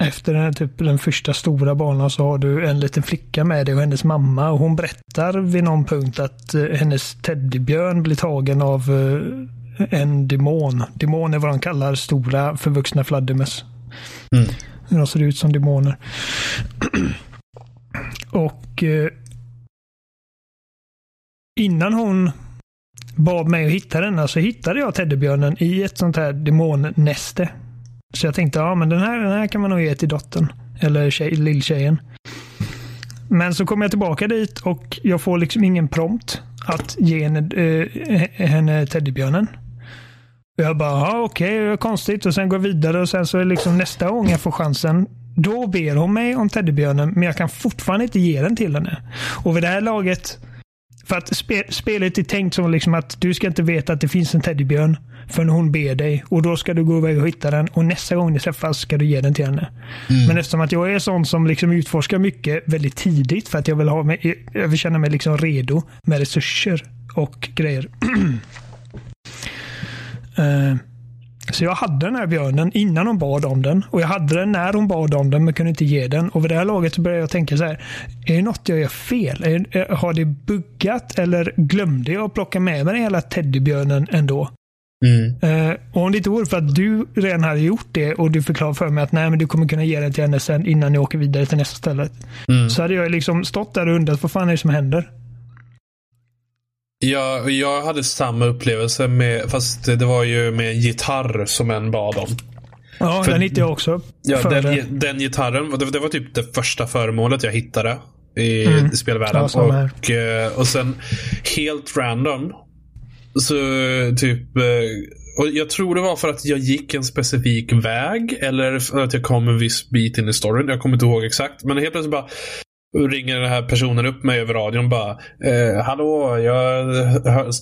efter den, här, typ, den första stora banan så har du en liten flicka med dig och hennes mamma. Och hon berättar vid någon punkt att eh, hennes teddybjörn blir tagen av eh, en demon. Demon är vad de kallar stora förvuxna fladdermöss. Mm. De ser ut som demoner. och eh, innan hon bad mig att hitta denna så hittade jag teddybjörnen i ett sånt här demonnäste. Så jag tänkte, ja men den här, den här kan man nog ge till dottern. Eller tjej, lilltjejen. Men så kommer jag tillbaka dit och jag får liksom ingen prompt att ge henne, äh, henne teddybjörnen. Och jag bara, ja okej, okay, konstigt. Och sen går jag vidare och sen så är liksom nästa gång jag får chansen. Då ber hon mig om teddybjörnen, men jag kan fortfarande inte ge den till henne. Och vid det här laget, för att spe, spelet är tänkt som liksom att du ska inte veta att det finns en teddybjörn förrän hon ber dig. Och då ska du gå iväg och hitta den. Och nästa gång ni träffas ska du ge den till henne. Men eftersom att jag är sån som liksom utforskar mycket väldigt tidigt för att jag vill, ha mig, jag vill känna mig liksom redo med resurser och grejer. Eh, så jag hade den här björnen innan hon bad om den. Och jag hade den när hon bad om den men kunde inte ge den. Och vid det här laget så började jag tänka så här. Är det något jag gör fel? Är, har det buggat eller glömde jag att plocka med mig den hela teddybjörnen ändå? Mm. Eh, och om det inte vore för att du redan hade gjort det och du förklarade för mig att nej, men du kommer kunna ge den till henne sen innan ni åker vidare till nästa ställe. Mm. Så hade jag liksom stått där och undrat vad fan är det som händer? Jag, jag hade samma upplevelse med, fast det var ju med en gitarr som en bad om. Ja, För- den hittade jag också. Ja, den, den gitarren, det, det var typ det första föremålet jag hittade i Mm. spelvärlden. Ja, och, eh, och sen helt random så typ eh, och jag tror det var för att jag gick en specifik väg eller för att jag kom en viss bit in i storyn. Jag kommer inte ihåg exakt. Men helt plötsligt bara ringer den här personen upp mig över radion och bara eh, Hallå, jag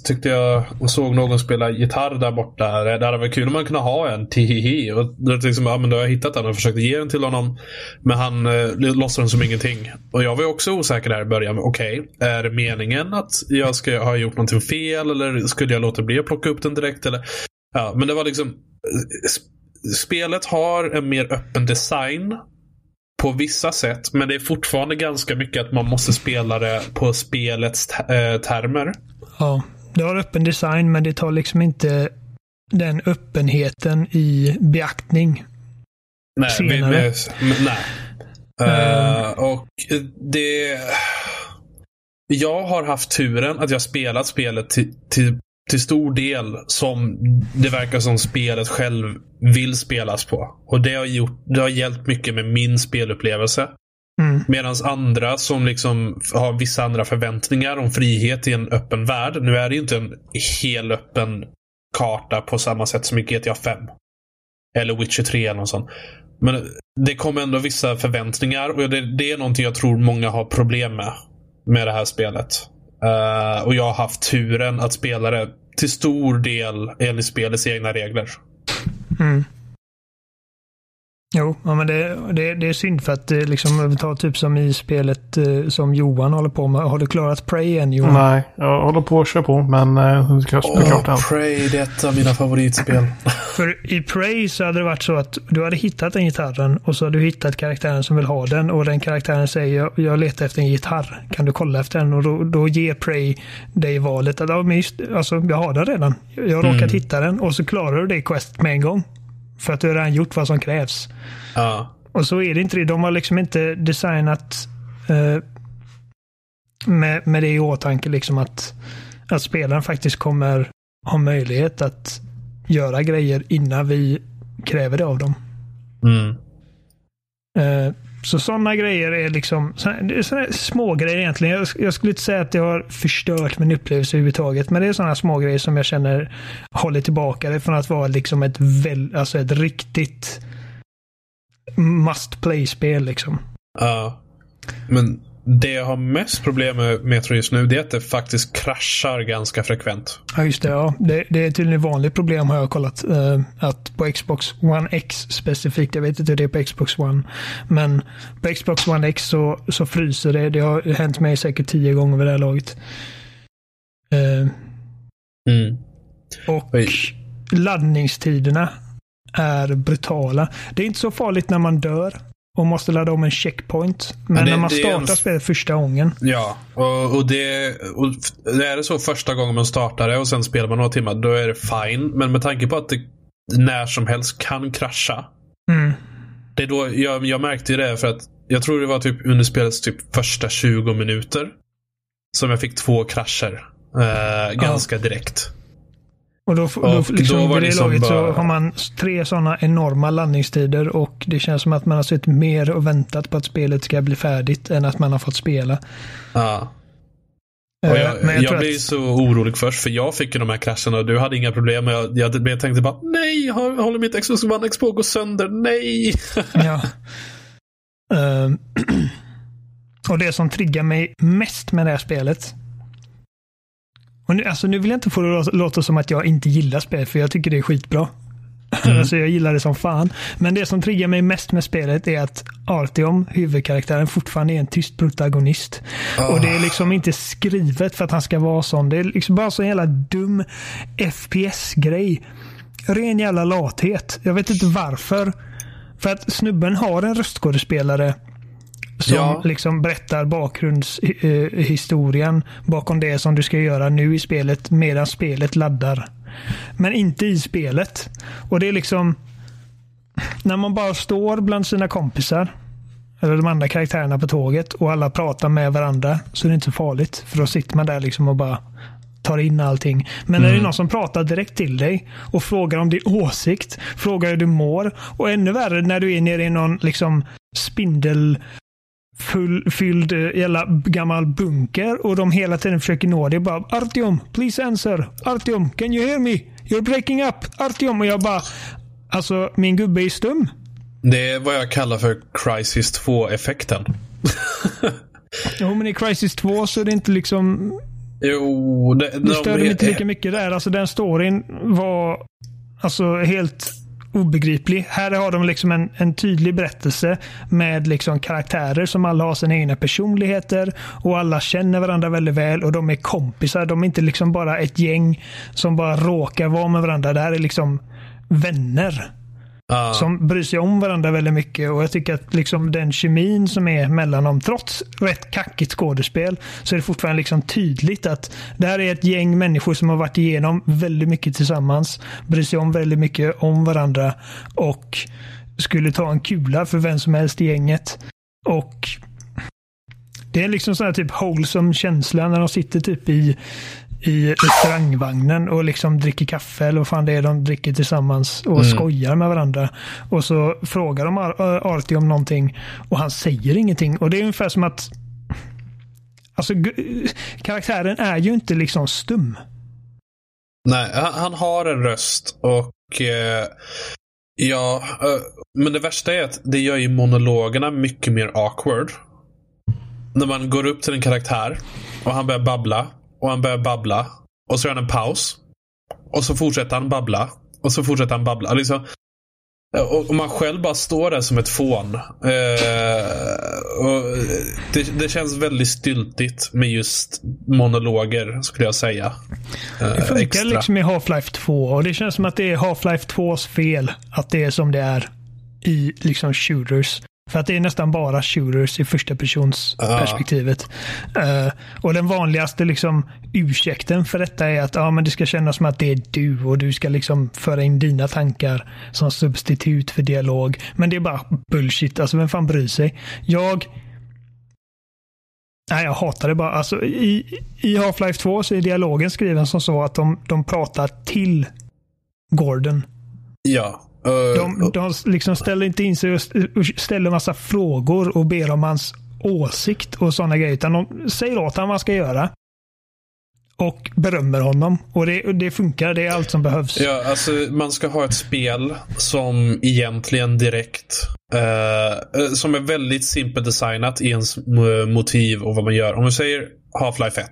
tyckte jag såg någon spela gitarr där borta. Det hade varit kul om man kunde ha en. Tihihi. Och då, det liksom, ja, men då har jag hittat den och försökte ge den till honom. Men han eh, låtsades som ingenting. Och jag var ju också osäker där i början. Okej, är det meningen att jag ska ha gjort någonting fel? Eller skulle jag låta bli att plocka upp den direkt? Eller? Ja, men det var liksom eh, sp- Spelet har en mer öppen design på vissa sätt, men det är fortfarande ganska mycket att man måste spela det på spelets eh, termer. Ja, det har öppen design men det tar liksom inte den öppenheten i beaktning. Nej, vi, senare. vi, men nej. Eh, och det... Jag har haft turen att jag spelat spelet till, till, till stor del som det verkar som spelet själv vill spelas på. Och det har, gjort, det har hjälpt mycket med min spelupplevelse. Mm. Medan andra som liksom har vissa andra förväntningar om frihet i en öppen värld. Nu är det ju inte en hel öppen karta på samma sätt som i GTA 5. Eller Witcher 3 eller något sånt. Men det kommer ändå vissa förväntningar och det, det är någonting jag tror många har problem med. Med det här spelet. Uh, och jag har haft turen att spela det till stor del enligt spelets egna regler. Mm. Jo, ja, men det, det, det är synd för att liksom, tar typ som i spelet eh, som Johan håller på med. Har du klarat Prey än Johan? Nej, jag håller på att köra på, men uh, jag ska spela klart den. Prey, det är ett av mina favoritspel. För i Prey så hade det varit så att du hade hittat den gitarren och så hade du hittat karaktären som vill ha den och den karaktären säger jag, jag letar efter en gitarr. Kan du kolla efter den? Och då, då ger Prey dig valet att ja, men just, alltså, jag har den redan. Jag har råkat hitta den och så klarar du det quest med en gång. För att du har redan gjort vad som krävs. Ja. Och så är det inte det. De har liksom inte designat eh, med, med det i åtanke liksom att, att spelaren faktiskt kommer ha möjlighet att göra grejer innan vi kräver det av dem. Mm. Eh, så sådana grejer är liksom såna, såna små grejer egentligen. Jag, jag skulle inte säga att det har förstört min upplevelse överhuvudtaget. Men det är sådana små grejer som jag känner håller tillbaka det från att vara liksom ett, väl, alltså ett riktigt must play-spel. Liksom. Ja. Men det jag har mest problem med Metro just nu, det är att det faktiskt kraschar ganska frekvent. Ja, just det. Ja. Det, det är tydligen ett vanligt problem har jag kollat. Eh, att på Xbox One X specifikt, jag vet inte hur det är på Xbox One. Men på Xbox One X så, så fryser det. Det har hänt mig säkert tio gånger vid det här laget. Eh, Mm. och Oj. laddningstiderna är brutala. Det är inte så farligt när man dör och måste ladda om en checkpoint. Men Ja, det- när man är en- startar spelet första gången. Ja, och, och, det, och det är det så första gången man startar det och sen spelar man några timmar, då är det fine. Men med tanke på att det när som helst kan krascha. Mm. Det är då, jag, jag märkte ju det för att jag tror det var typ under spelets typ första 20 minuter. Som jag fick två krascher. Eh, ganska direkt. Och då, Och då, liksom, då var det det som laget så bara- har man tre sådana enorma laddningstider och det känns som att man har suttit mer och väntat på att spelet ska bli färdigt än att man har fått spela. Ja. Eh, Och jag, men jag, tror blev att- så orolig först för jag fick ju de här krascherna och du hade inga problem. Jag, jag, jag tänkte bara nej, håller mitt Xbox One X på att gå sönder? Nej! Ja. Ehm, och det som triggar mig mest med det här spelet. Och nu, alltså nu vill jag inte få det att låta- som att jag inte gillar spel, för jag tycker det är skitbra. alltså jag gillar det som fan. Men det som triggar mig mest med spelet är att Artyom, huvudkaraktären, fortfarande är en tyst protagonist. Och det är liksom inte skrivet för att han ska vara sån. Det är liksom bara så jävla dum FPS-grej. Ren jävla lathet. Jag vet inte varför. För att snubben har en röstskådespelare som Ja. liksom berättar bakgrundshistorien bakom det som du ska göra nu i spelet medan spelet laddar. Men inte i spelet. Och det är liksom när man bara står bland sina kompisar eller de andra karaktärerna på tåget och alla pratar med varandra så är det inte så farligt. För då sitter man där liksom och bara tar in allting. Men när det är någon som pratar direkt till dig och frågar om din åsikt, frågar hur du mår och ännu värre när du är nere i någon liksom spindel full, fylld eh, jävla gammal bunker och de hela tiden försöker nå dig. Bara Artyom, please answer. Artyom, can you hear me? You're breaking up. Artyom. Och jag bara, alltså min gubbe är stum. Det är vad jag kallar för Crisis 2-effekten. Jo, men i Crisis 2 så är det inte liksom Jo, det, Det störde mig inte lika mycket där. Alltså den storyn var alltså helt obegriplig. Här har de liksom en, en tydlig berättelse med liksom karaktärer som alla har sina egna personligheter och alla känner varandra väldigt väl och de är kompisar. De är inte liksom bara ett gäng som bara råkar vara med varandra. Det här är liksom vänner Ja. som bryr sig om varandra väldigt mycket. Och jag tycker att liksom den kemin som är mellan dem, trots rätt kackigt skådespel, så är det fortfarande liksom tydligt att det här är ett gäng människor som har varit igenom väldigt mycket tillsammans, bryr sig om väldigt mycket om varandra och skulle ta en kula för vem som helst i gänget. Och det är liksom sån här typ wholesome känsla när de sitter typ i, i restaurangvagnen och liksom dricker kaffe eller vad fan det är de dricker tillsammans och Mm. skojar med varandra. Och så frågar de Ar- Artie om någonting och han säger ingenting. Och det är ungefär som att Alltså karaktären är ju inte liksom stum. Nej, han, han har en röst och eh, ja, eh, men det värsta är att det gör ju monologerna mycket mer awkward. När man går upp till en karaktär och han börjar babbla och han börjar babbla och så gör han en paus. Och så fortsätter han babbla och så fortsätter han babbla. Liksom, och, man själv bara står där som ett fån. Eh, och det, det känns väldigt styltigt med just monologer, skulle jag säga. Eh, Det funkar extra. liksom i Half-Life 2 och det känns som att det är Half-Life 2s fel att det är som det är i liksom shooters. För att det är nästan bara shooters i första persons Ja. perspektivet. Eh, och den vanligaste liksom ursäkten för detta är att ja, men det ska kännas som att det är du och du ska liksom föra in dina tankar som substitut för dialog. Men det är bara bullshit. Alltså vem fan bryr sig? Jag Nej, jag hatar det bara. Alltså, I i Half-Life 2 så är dialogen skriven som så att de, de pratar till Gordon. Ja. Eh, De, de liksom ställer inte in sig och st- och ställer massa frågor och ber om hans åsikt och sådana grejer. Utan de säger åt honom vad han ska göra. Och berömmer honom. Och det, det funkar. Det är allt som behövs. Ja, alltså man ska ha ett spel som egentligen direkt eh, eh, som är väldigt simpelt designat i ens eh, motiv och vad man gör. Om vi säger Half-Life 1.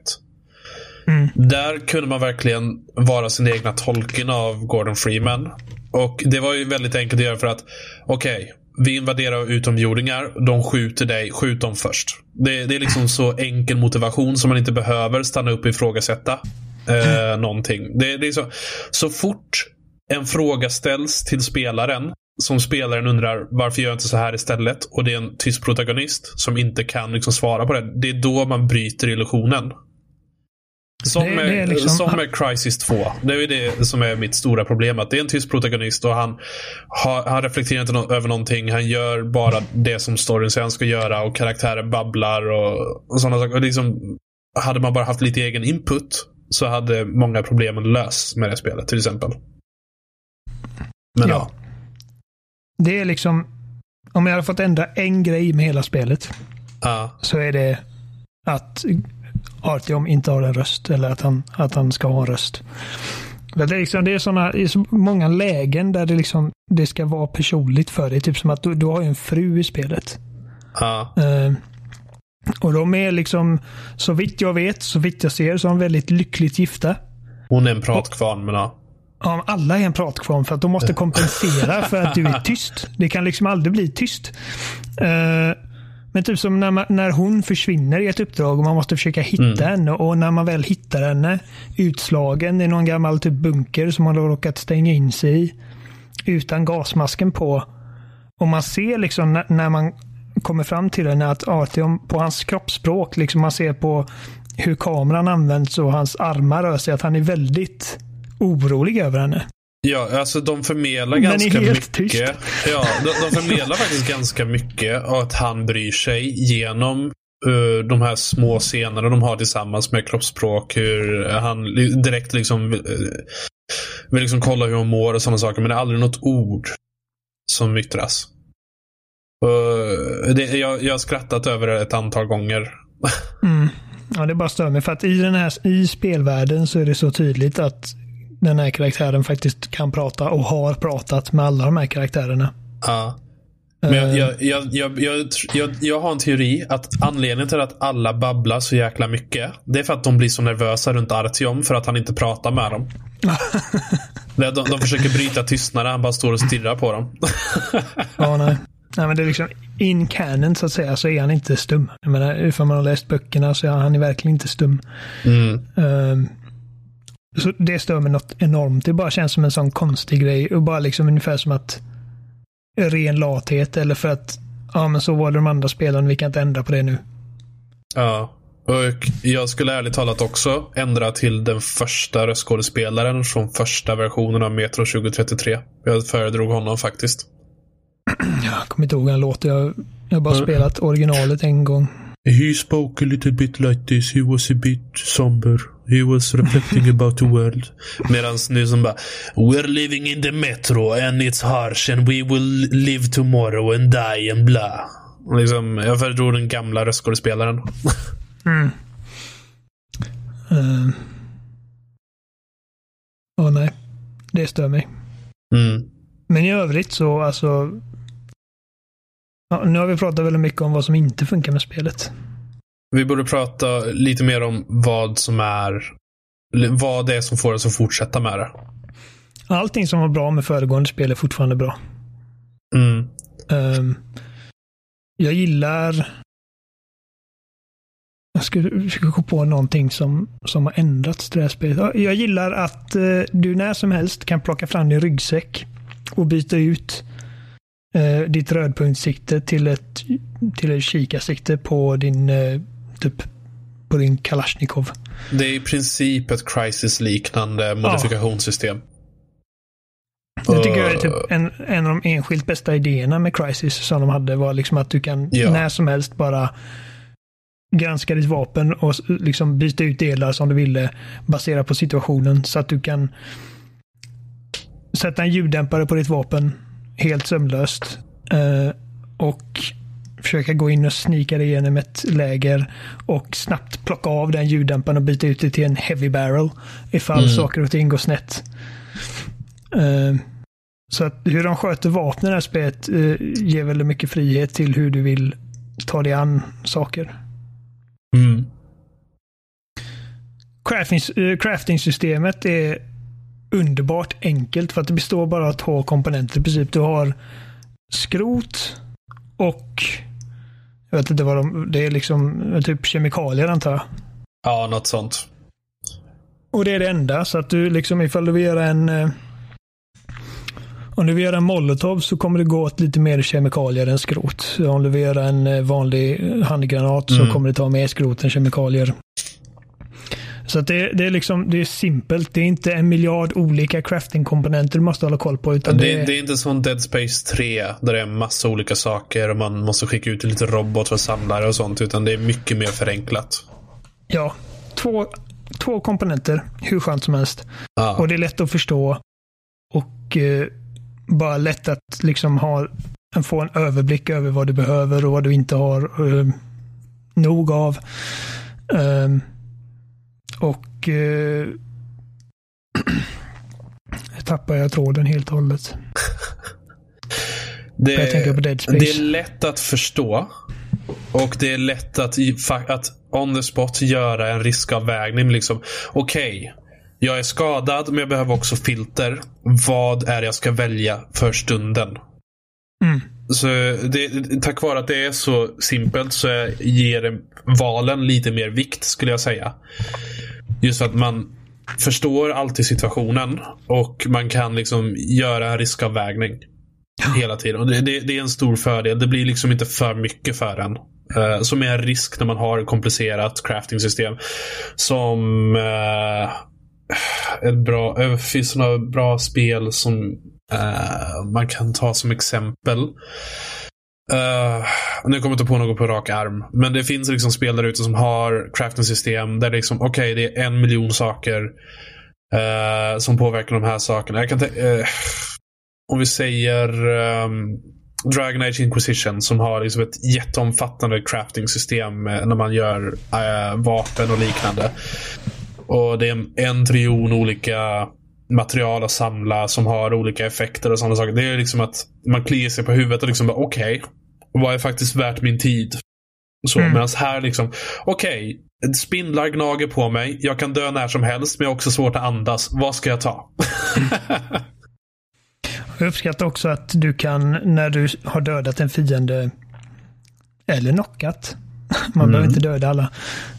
Mm. Där kunde man verkligen vara sin egna tolken av Gordon Freeman. Och det var ju väldigt enkelt att göra för att okej, vi invaderar utomjordingar. De skjuter dig. Skjut dem först. Det, det är liksom så enkel motivation som man inte behöver stanna upp och ifrågasätta eh, någonting. Det, det är så, så fort en fråga ställs till spelaren som spelaren undrar varför gör jag inte så här istället? Och det är en tyst protagonist som inte kan liksom svara på det. Det är då man bryter illusionen. Som, Det- med, det liksom- som med Crisis 2. Det är det som är mitt stora problem. Att det är en tyst protagonist och han, har, han reflekterar inte över någonting. Han gör bara det som storyn säger han ska göra och karaktären babblar och, och sådana saker. Och liksom, hade man bara haft lite egen input så hade många problemen lösts med det spelet till exempel. Men ja. Ja. Det är liksom, om jag hade fått ändra en grej med hela spelet ja. så är det att Artyom inte har en röst eller att han, att han ska ha en röst. Det är, liksom, det är såna, det är så många lägen där det, liksom, det ska vara personligt för dig. Typ som att du, du har ju en fru i spelet. ja. Eh, och de är liksom, så vitt jag vet, så vitt jag ser, så är de väldigt lyckligt gifta. Hon är en pratkvarn men ja. Ja, alla är en pratkvarn för att de måste kompensera för att du är tyst. Det kan liksom aldrig bli tyst. Eh, men typ som när, man, när hon försvinner i ett uppdrag och man måste försöka hitta henne och när man väl hittar henne utslagen i någon gammal typ bunker som man har råkat stänga in sig i utan gasmasken på. Och man ser liksom när, när man kommer fram till henne att Artyom på hans kroppsspråk, liksom man ser på hur kameran används och hans armar rör sig, att han är väldigt orolig över henne. Ja, alltså de förmedlar Den ganska mycket. tyst. Ja, de, de förmedlar faktiskt ganska mycket att han bryr sig genom eh, de här små scenerna de har tillsammans med kroppsspråk. Hur han direkt liksom eh, vill liksom kolla hur hon mår och sådana saker. Men det är aldrig något ord som yttras. Och det, jag, jag har skrattat över det ett antal gånger. Mm. Ja, det bara stör mig för att i, den här, i spelvärlden så är det så tydligt att den här karaktären faktiskt kan prata och har pratat med alla de här karaktärerna. Ja. Men jag, jag, jag, jag, har en teori att anledningen till att alla babblar så jäkla mycket. Det är för att de blir så nervösa runt Artyom för att han inte pratar med dem. De, de, försöker bryta tystnaden. Han bara står och stirrar på dem. Ja, nej. nej, men det är liksom in canon så att säga så är han inte stum. Jag menar, ifall man har läst böckerna så är han verkligen inte stum. Mm. Ehm, så det stör mig något enormt. Det bara känns som en sån konstig grej och bara liksom ungefär som att ren lathet eller för att ja, men så var det de andra spelarna. Vi kan inte ändra på det nu. Ja. Och jag skulle ärligt talat också ändra till den första röstskådespelaren från första versionen av Metro 2033. Jag föredrog honom faktiskt. Jag kommer inte ihåg en låt. Jag jag har bara Mm. spelat originalet en gång. He spoke a little bit like this. He was a bit somber. He was reflecting about the world. Medan nu som bara We're living in the metro and it's harsh and we will live tomorrow and die and bla. Liksom, jag föredrar den gamla röstskådespelaren. Mm. Uh. Åh nej. Det stör mig. Mm. Men i övrigt så alltså. Ja, nu har vi pratat väldigt mycket om vad som inte funkar med spelet. Vi borde prata lite mer om vad som är vad det är som får oss att fortsätta med det. Allting som var bra med föregående spel är fortfarande bra. Mm. Ehm, jag gillar... Jag ska försöka gå på någonting som, som har ändrats till det här spelet. Ja, Jag gillar att eh, du när som helst kan plocka fram din ryggsäck och byta ut eh, ditt rödpunktssikte till ett, till ett kikarsikte på din, eh, typ, på din Kalashnikov. Det är i princip ett Crisis-liknande modifikationssystem. Det tycker jag är typ en, en av de enskilt bästa idéerna med Crisis som de hade var liksom att du kan Ja. när som helst bara granska ditt vapen och liksom byta ut delar som du ville baserat på situationen så att du kan sätta en ljuddämpare på ditt vapen helt sömlöst eh, och försöka gå in och snika dig igenom ett läger och snabbt plocka av den ljuddämparen och byta ut det till en heavy barrel ifall Mm. saker och ting går snett. Eh, så att hur de sköter vapnen i det här spelet eh, ger väldigt mycket frihet till hur du vill ta dig an saker. Mm. Eh, crafting-systemet är underbart enkelt för att det består bara av två komponenter i princip. Du har skrot och jag vet inte vad de, det är liksom eh, typ kemikalier antar jag. Ja, något sånt. Och det är det enda. Så att du liksom ifall du vill göra en eh, om du vill göra en molotov så kommer det gå åt lite mer kemikalier än skrot. Om du vill göra en eh, vanlig handgranat så Mm. kommer det ta mer skrot än kemikalier. Så det, det är liksom det är simpelt. Det är inte en miljard olika crafting-komponenter du måste hålla koll på. Utan Det, det, är, det är inte som Dead Space 3 där det är massa olika saker och man måste skicka ut lite robot och samlare och sånt. Utan det är mycket mer förenklat. ja, två, två komponenter, hur skönt som helst. Ja. Och det är lätt att förstå. Och eh, bara lätt att liksom ha, få en överblick över vad du behöver och vad du inte har eh, nog av. Ehm, och eh, tappar jag tråden helt och hållet. det, jag tänker på Dead Space. det är lätt att förstå. Och det är lätt att, att on the spot göra en riskavvägning. Liksom, Okej, jag är skadad men jag behöver också filter. Vad är det jag ska välja för stunden? Mm. Så det, tack vare att det är så simpelt så ger valen lite mer vikt skulle jag säga. Just att man förstår alltid situationen och man kan liksom göra en riskavvägning. Hela tiden. Och det, det, det är en stor fördel. Det blir liksom inte för mycket för en. Uh, som är en risk när man har ett komplicerat crafting-system. Som uh, ett bra, finns det några bra spel som Eh, man kan ta som exempel. Uh, nu kommer jag inte på något på rak arm. Men det finns liksom spel där ute som har crafting-system där det liksom, okej, det är en miljon saker uh, som påverkar de här sakerna. Jag kan uh, om vi säger um, Dragon Age Inquisition som har liksom ett jätteomfattande crafting-system när man gör vapen och liknande. Och det är en, en triljon olika material att samla som har olika effekter och sådana saker. Det är liksom att man kliar sig på huvudet och liksom bara okej, vad är faktiskt värt min tid? Så, Mm. Medan här liksom, okej, spindlar gnager på mig. Jag kan dö när som helst, men jag har också svårt att andas. Vad ska jag ta? Jag uppskattar också att du kan, när du har dödat en fiende, eller knockat, man Mm. behöver inte döda alla,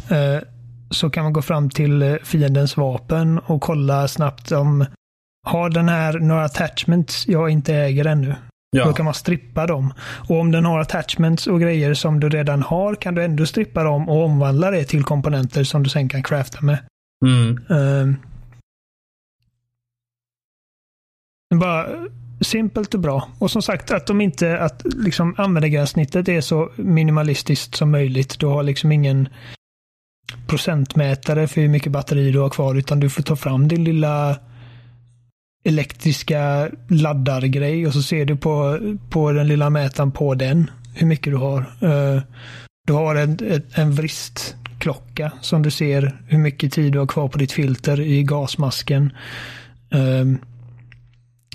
eh, så kan man gå fram till eh, fiendens vapen och kolla snabbt om har den här några attachments jag inte äger ännu. Då ja. kan man strippa dem. Och om den har attachments och grejer som du redan har kan du ändå strippa dem och omvandla det till komponenter som du sen kan crafta med. Mm. Ehm. bara simpelt och bra. Och som sagt att de inte, att liksom användargränssnittet är så minimalistiskt som möjligt. Du har liksom ingen procentmätare för hur mycket batteri du har kvar utan du får ta fram din lilla elektriska laddargrej och så ser du på, på den lilla mätaren på den hur mycket du har. Eh, du har en, en vristklocka som du ser hur mycket tid du har kvar på ditt filter i gasmasken. Eh,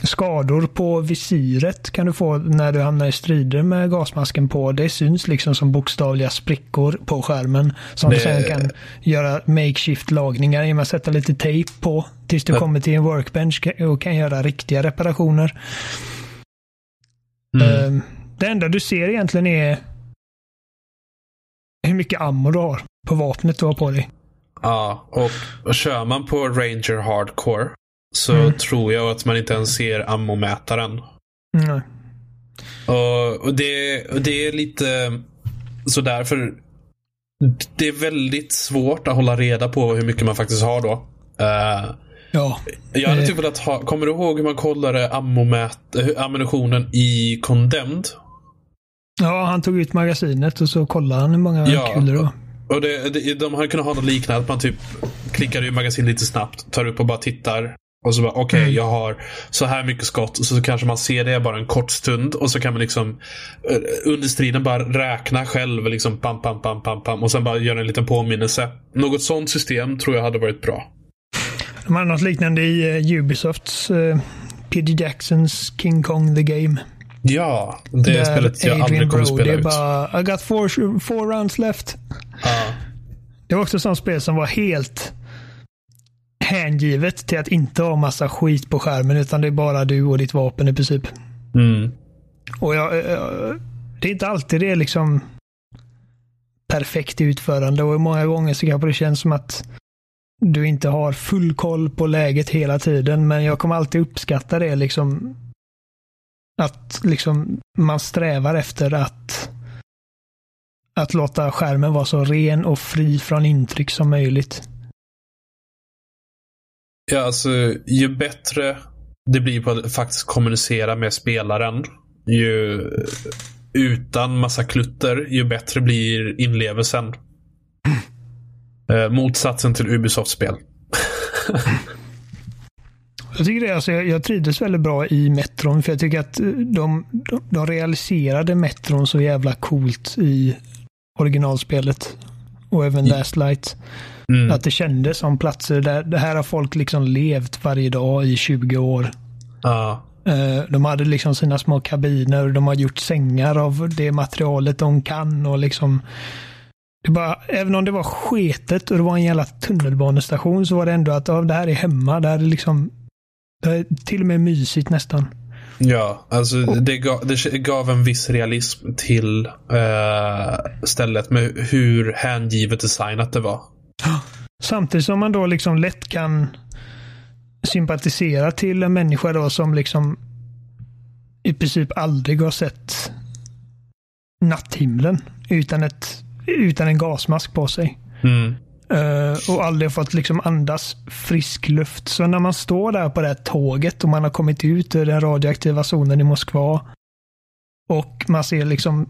Skador på visiret kan du få när du hamnar i strider med gasmasken på. Det syns liksom som bokstavliga sprickor på skärmen. Som det... du sen kan göra makeshift lagningar genom att sätta lite tejp på. Tills du ja. kommer till en workbench och kan göra riktiga reparationer. Mm. Ehm, det enda du ser egentligen är hur mycket ammo du har på vapnet du har på dig. Ja, och kör man på Ranger Hardcore så mm. tror jag att man inte ens ser ammomätaren. Nej. Och, och, det, och det är lite sådär för det är väldigt svårt att hålla reda på hur mycket man faktiskt har då. Uh, ja. Jag hade typ velat ha, kommer du ihåg hur man kollade ammomät, ammunitionen i Condemned? Ja, han tog ut magasinet och så kollade han hur många ja. kulor det var. Och det, det, de hade kunnat ha något liknande. Att man typ klickar i magasinet lite snabbt, tar upp och bara tittar. Och så bara, okej, okay, mm. jag har så här mycket skott. Och så kanske man ser det bara en kort stund. Och så kan man liksom eh, under striden bara räkna själv. Liksom pam, pam, pam, pam, pam. Och sen bara göra en liten påminnelse. Något sånt system tror jag hade varit bra. De har något liknande i uh, Ubisofts uh, P.D. Jacksons King Kong the Game. Ja, det Där spelet jag Adrian aldrig kommer spela det är ut. bara, I got four, four rounds left. Ja. Det var också ett sånt spel som var helt hängivet till att inte ha massa skit på skärmen utan det är bara du och ditt vapen i princip. Mm. Och jag, det är inte alltid det är liksom perfekt utförande och många gånger så kanske det känns som att du inte har full koll på läget hela tiden. Men jag kommer alltid uppskatta det liksom. Att liksom man strävar efter att att låta skärmen vara så ren och fri från intryck som möjligt. Ja, alltså ju bättre det blir på att faktiskt kommunicera med spelaren, ju utan massa klutter, ju bättre blir inlevelsen. Eh, motsatsen till Ubisoft-spel. jag tycker det, alltså, jag, jag trivdes väldigt bra i Metron för jag tycker att de, de, de realiserade Metron så jävla coolt i originalspelet. Och även Last Light. Mm. Att det kändes som platser där det här har folk liksom levt varje dag i 20 år. Ja. Eh, de hade liksom sina små kabiner och de har gjort sängar av det materialet de kan och liksom det bara, även om det var sketet och det var en jävla tunnelbanestation så var det ändå att ja, det här är hemma. Det här är liksom det är till och med mysigt nästan. Ja, alltså det gav, det gav en viss realism till uh, stället med hur hängivet designat det var. Samtidigt som man då liksom lätt kan sympatisera till en människa då som liksom i princip aldrig har sett natthimlen utan, ett, utan en gasmask på sig. Mm. Uh, och aldrig fått liksom andas frisk luft. Så när man står där på det här tåget och man har kommit ut ur den radioaktiva zonen i Moskva och man ser liksom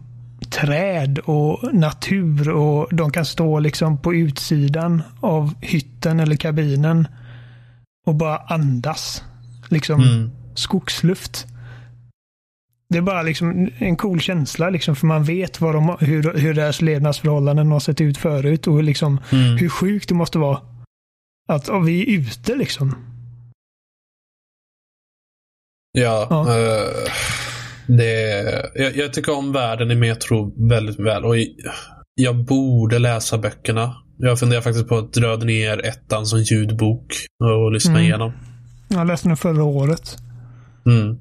träd och natur och de kan stå liksom på utsidan av hytten eller kabinen och bara andas. Liksom mm. skogsluft. Det är bara liksom en cool känsla liksom för man vet vad de, hur, hur deras levnadsförhållanden har sett ut förut och liksom mm. hur sjukt det måste vara. Att oh, vi är ute liksom. Ja. ja. Uh det, jag, jag, tycker om världen i Metro väldigt väl. Och jag borde läsa böckerna. Jag funderar faktiskt på att dra ner ettan som ljudbok och lyssna mm. igenom. Jag läste den förra året. Mm.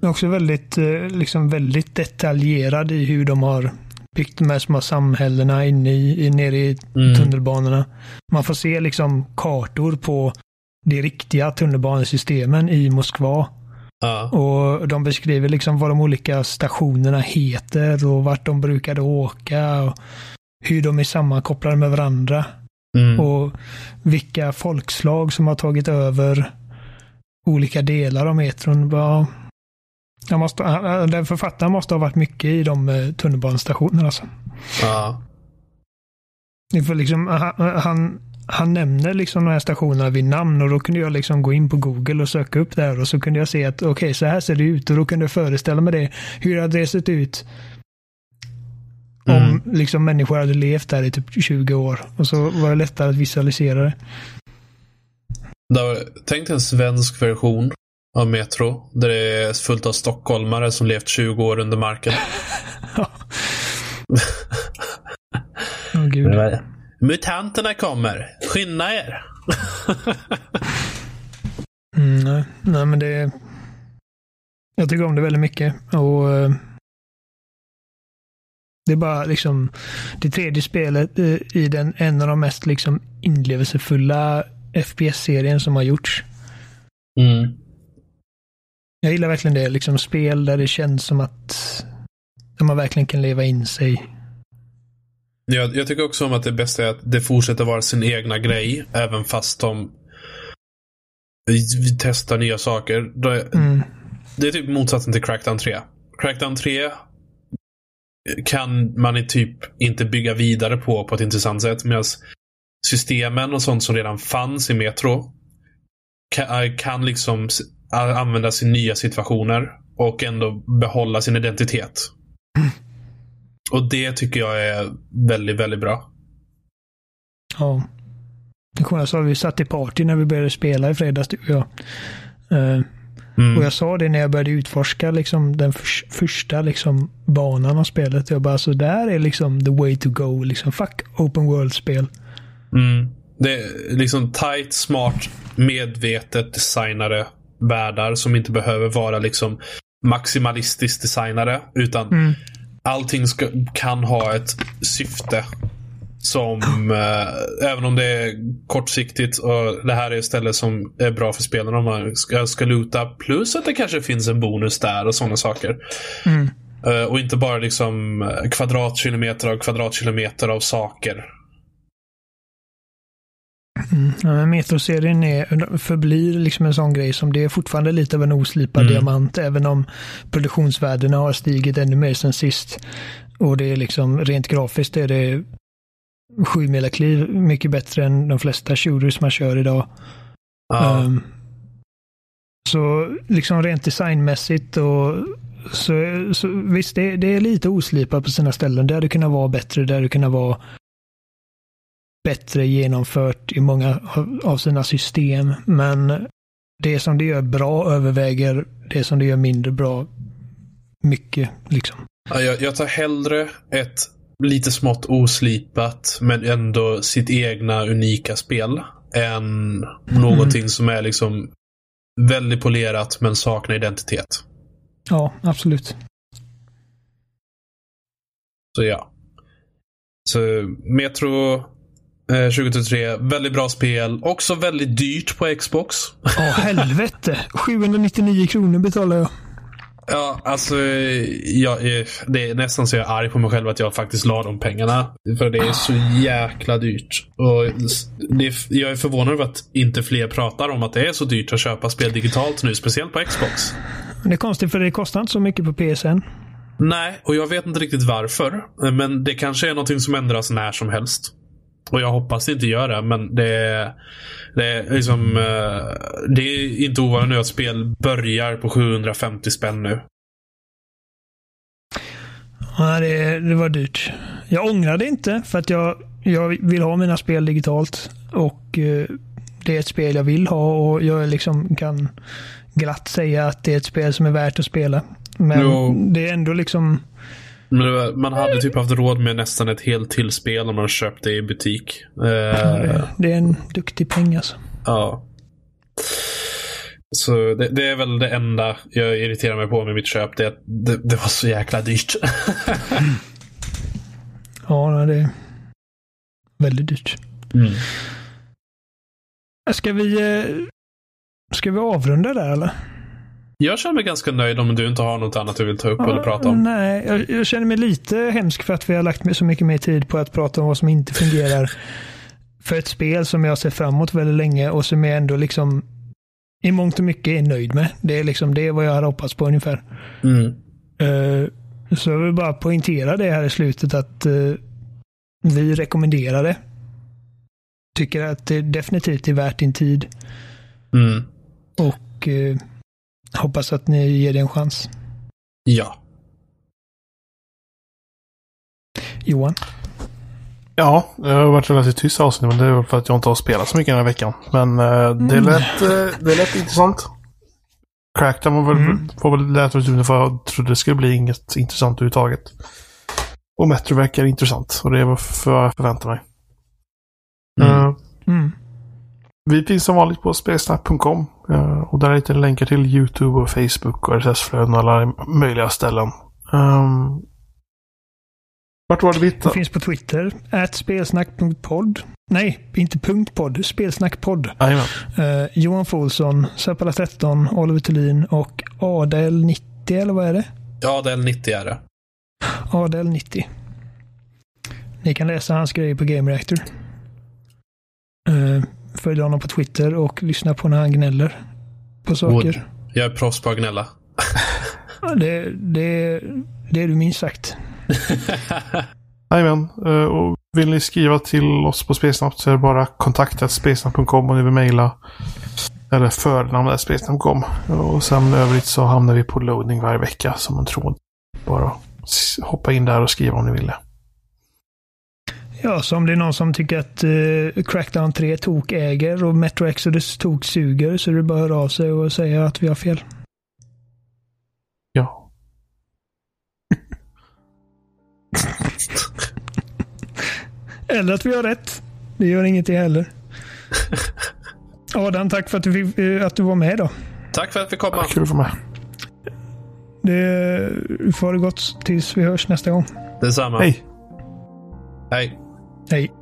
Den är också väldigt, eh, liksom väldigt detaljerad i hur de har byggt de här små samhällena inne i, nere i mm. tunnelbanorna. Man får se liksom kartor på de riktiga tunnelbanesystemen i Moskva. Ja. Och De beskriver liksom vad de olika stationerna heter och vart de brukade åka. Och hur de är sammankopplade med varandra. Mm. Och vilka folkslag som har tagit över olika delar av metron. Jag måste, den författaren måste ha varit mycket i de eh, tunnelbanestationerna. Alltså. Ja. Liksom, han, han, han nämner liksom de här stationerna vid namn och då kunde jag liksom gå in på Google och söka upp det här och så kunde jag se att okej, okay, så här ser det ut och då kunde jag föreställa mig det. Hur hade det sett ut om mm. liksom människor hade levt där i typ 20 år och så var det lättare att visualisera det. Tänk dig en svensk version av Metro. Där det är fullt av stockholmare som levt 20 år under marken. oh, gud. Mutanterna kommer. Skynda er. mm, nej. nej, men det... Jag tycker om det väldigt mycket. Och eh, Det är bara liksom det tredje spelet eh, i den en av de mest liksom inlevelsefulla FPS-serien som har gjorts. Mm. Jag gillar verkligen det. Liksom spel där det känns som att man verkligen kan leva in sig. Jag, jag tycker också om att det bästa är att det fortsätter vara sin egna grej. Även fast de vi testar nya saker. Det, mm. det är typ motsatsen till Crackdown 3. Crackdown 3 kan man typ inte bygga vidare på på ett intressant sätt. Medan systemen och sånt som redan fanns i Metro kan, kan liksom användas i nya situationer och ändå behålla sin identitet. Mm. Och det tycker jag är väldigt, väldigt bra. Ja. Det kommer så vi satt i party när vi började spela i fredags, du och jag. Uh, mm. Och jag sa det när jag började utforska liksom, den för, första liksom, banan av spelet. Jag bara, så där är liksom the way to go. Liksom, fuck open world-spel. Mm. Det är liksom tight, smart, medvetet designade världar som inte behöver vara liksom maximalistiskt designade. Utan mm. Allting ska, kan ha ett syfte. Som, eh, även om det är kortsiktigt och det här är ett ställe som är bra för spelarna om man ska, ska luta. Plus att det kanske finns en bonus där och sådana saker. Mm. Eh, och inte bara liksom kvadratkilometer av kvadratkilometer av saker. Mm. Ja, Metroserien är, förblir liksom en sån grej som det är fortfarande lite av en oslipad mm. diamant även om produktionsvärdena har stigit ännu mer sen sist. Och det är liksom rent grafiskt är det sju kliv mycket bättre än de flesta shooters man kör idag. Ja. Um, så liksom rent designmässigt och så, så visst, det, det, är lite oslipat på sina ställen. Det hade kunnat vara bättre, det hade kunnat vara bättre genomfört i många av sina system. Men det som det gör bra överväger det som det gör mindre bra mycket. Liksom. Ja, jag, jag tar hellre ett lite smått oslipat men ändå sitt egna unika spel än någonting mm. som är liksom väldigt polerat men saknar identitet. Ja, absolut. Så ja. Så Metro 2023. Eh, väldigt bra spel. Också väldigt dyrt på Xbox. Ja, helvete. 799 kronor betalar jag. Ja, alltså jag är, det är nästan så jag är arg på mig själv att jag faktiskt la de pengarna. För det är så jäkla dyrt. Och är, jag är förvånad över att inte fler pratar om att det är så dyrt att köpa spel digitalt nu, speciellt på Xbox. Det är konstigt för det kostar inte så mycket på PSN. Nej, och jag vet inte riktigt varför. Men det kanske är någonting som ändras när som helst. Och jag hoppas det inte gör det, men det är, det är liksom... Eh, det är inte ovanligt nu att spel börjar på 750 spänn nu. Ja, det, det var dyrt. Jag ångrar det inte för att jag, jag vill ha mina spel digitalt. Och eh, det är ett spel jag vill ha och jag liksom kan glatt säga att det är ett spel som är värt att spela. Men jo. det är ändå liksom men man hade typ haft råd med nästan ett helt till spel om man köpte i butik. Ja, det, det, är en duktig peng alltså. Ja. Så det, det, är väl det enda jag irriterar mig på med mitt köp. Det, det, det var så jäkla dyrt. ja, det är väldigt dyrt. Mm. Ska vi, eh, ska vi avrunda där eller? Jag känner mig ganska nöjd om du inte har något annat du vill ta upp ja, eller prata om. Nej, jag, jag, känner mig lite hemsk för att vi har lagt så mycket mer tid på att prata om vad som inte fungerar för ett spel som jag ser fram emot väldigt länge och som är ändå liksom i mångt och mycket är nöjd med. Det är liksom det vad jag hade hoppats på ungefär. Mm. Eh, så jag vill bara poängtera det här i slutet att eh, vi rekommenderar det. Tycker att det definitivt är värt din tid Mm. och eh, hoppas att ni ger det en chans. Ja. Johan? Ja, jag har varit relativt tyst i avsnittet, men det är väl för att jag inte har spelat så mycket den här veckan. Men eh, det Mm. lät, eh, det lät intressant. Crackdown var väl, Mm. var väl lät väl vad jag trodde det skulle bli inget intressant överhuvudtaget. Och Metro verkar intressant och det var vad jag förväntade mig. Mm. Eh, Mm. vi finns som vanligt på spelsnack.com eh, och där hittar ni länkar till YouTube och Facebook och RSS-flöden och alla möjliga ställen. Um, vart var det vi Det hittade? finns på Twitter, at spelsnack.podd. Nej, inte punkt .podd, spelsnackpodd. Jajamän. Eh, Johan Folsson, Seppala 13, Oliver Thulin och Adel 90, eller vad är det? Ja, det är 90 är det. Adel 90. Ni kan läsa hans grejer på Game Reactor. Uh, följ honom på Twitter och lyssna på när han gnäller på saker. Jag är proffs på att gnälla. Det, det, det är du minst sagt. Jajamän. Eh, Och vill ni skriva till oss på Spelsnack så är det bara kontakta.spelsnack.com om ni vill mejla. Eller förnamn spelsnack.com. Och sen övrigt så hamnar vi på loading varje vecka som en tråd. Bara hoppa in där och skriva om ni vill det. Ja, så om det är någon som tycker att eh, Crackdown 3 tok äger och Metro Exodus tok suger så är det bara att höra av sig och säga att vi har fel. Ja. Eller att vi har rätt. Det gör ingenting heller. Adam, tack för att du, fick, eh, att du var med då. Tack för att vi kom. man. Kul att få med. Det, du får ha det gott tills vi hörs nästa gång. Detsamma. Hej! Hej. Hej.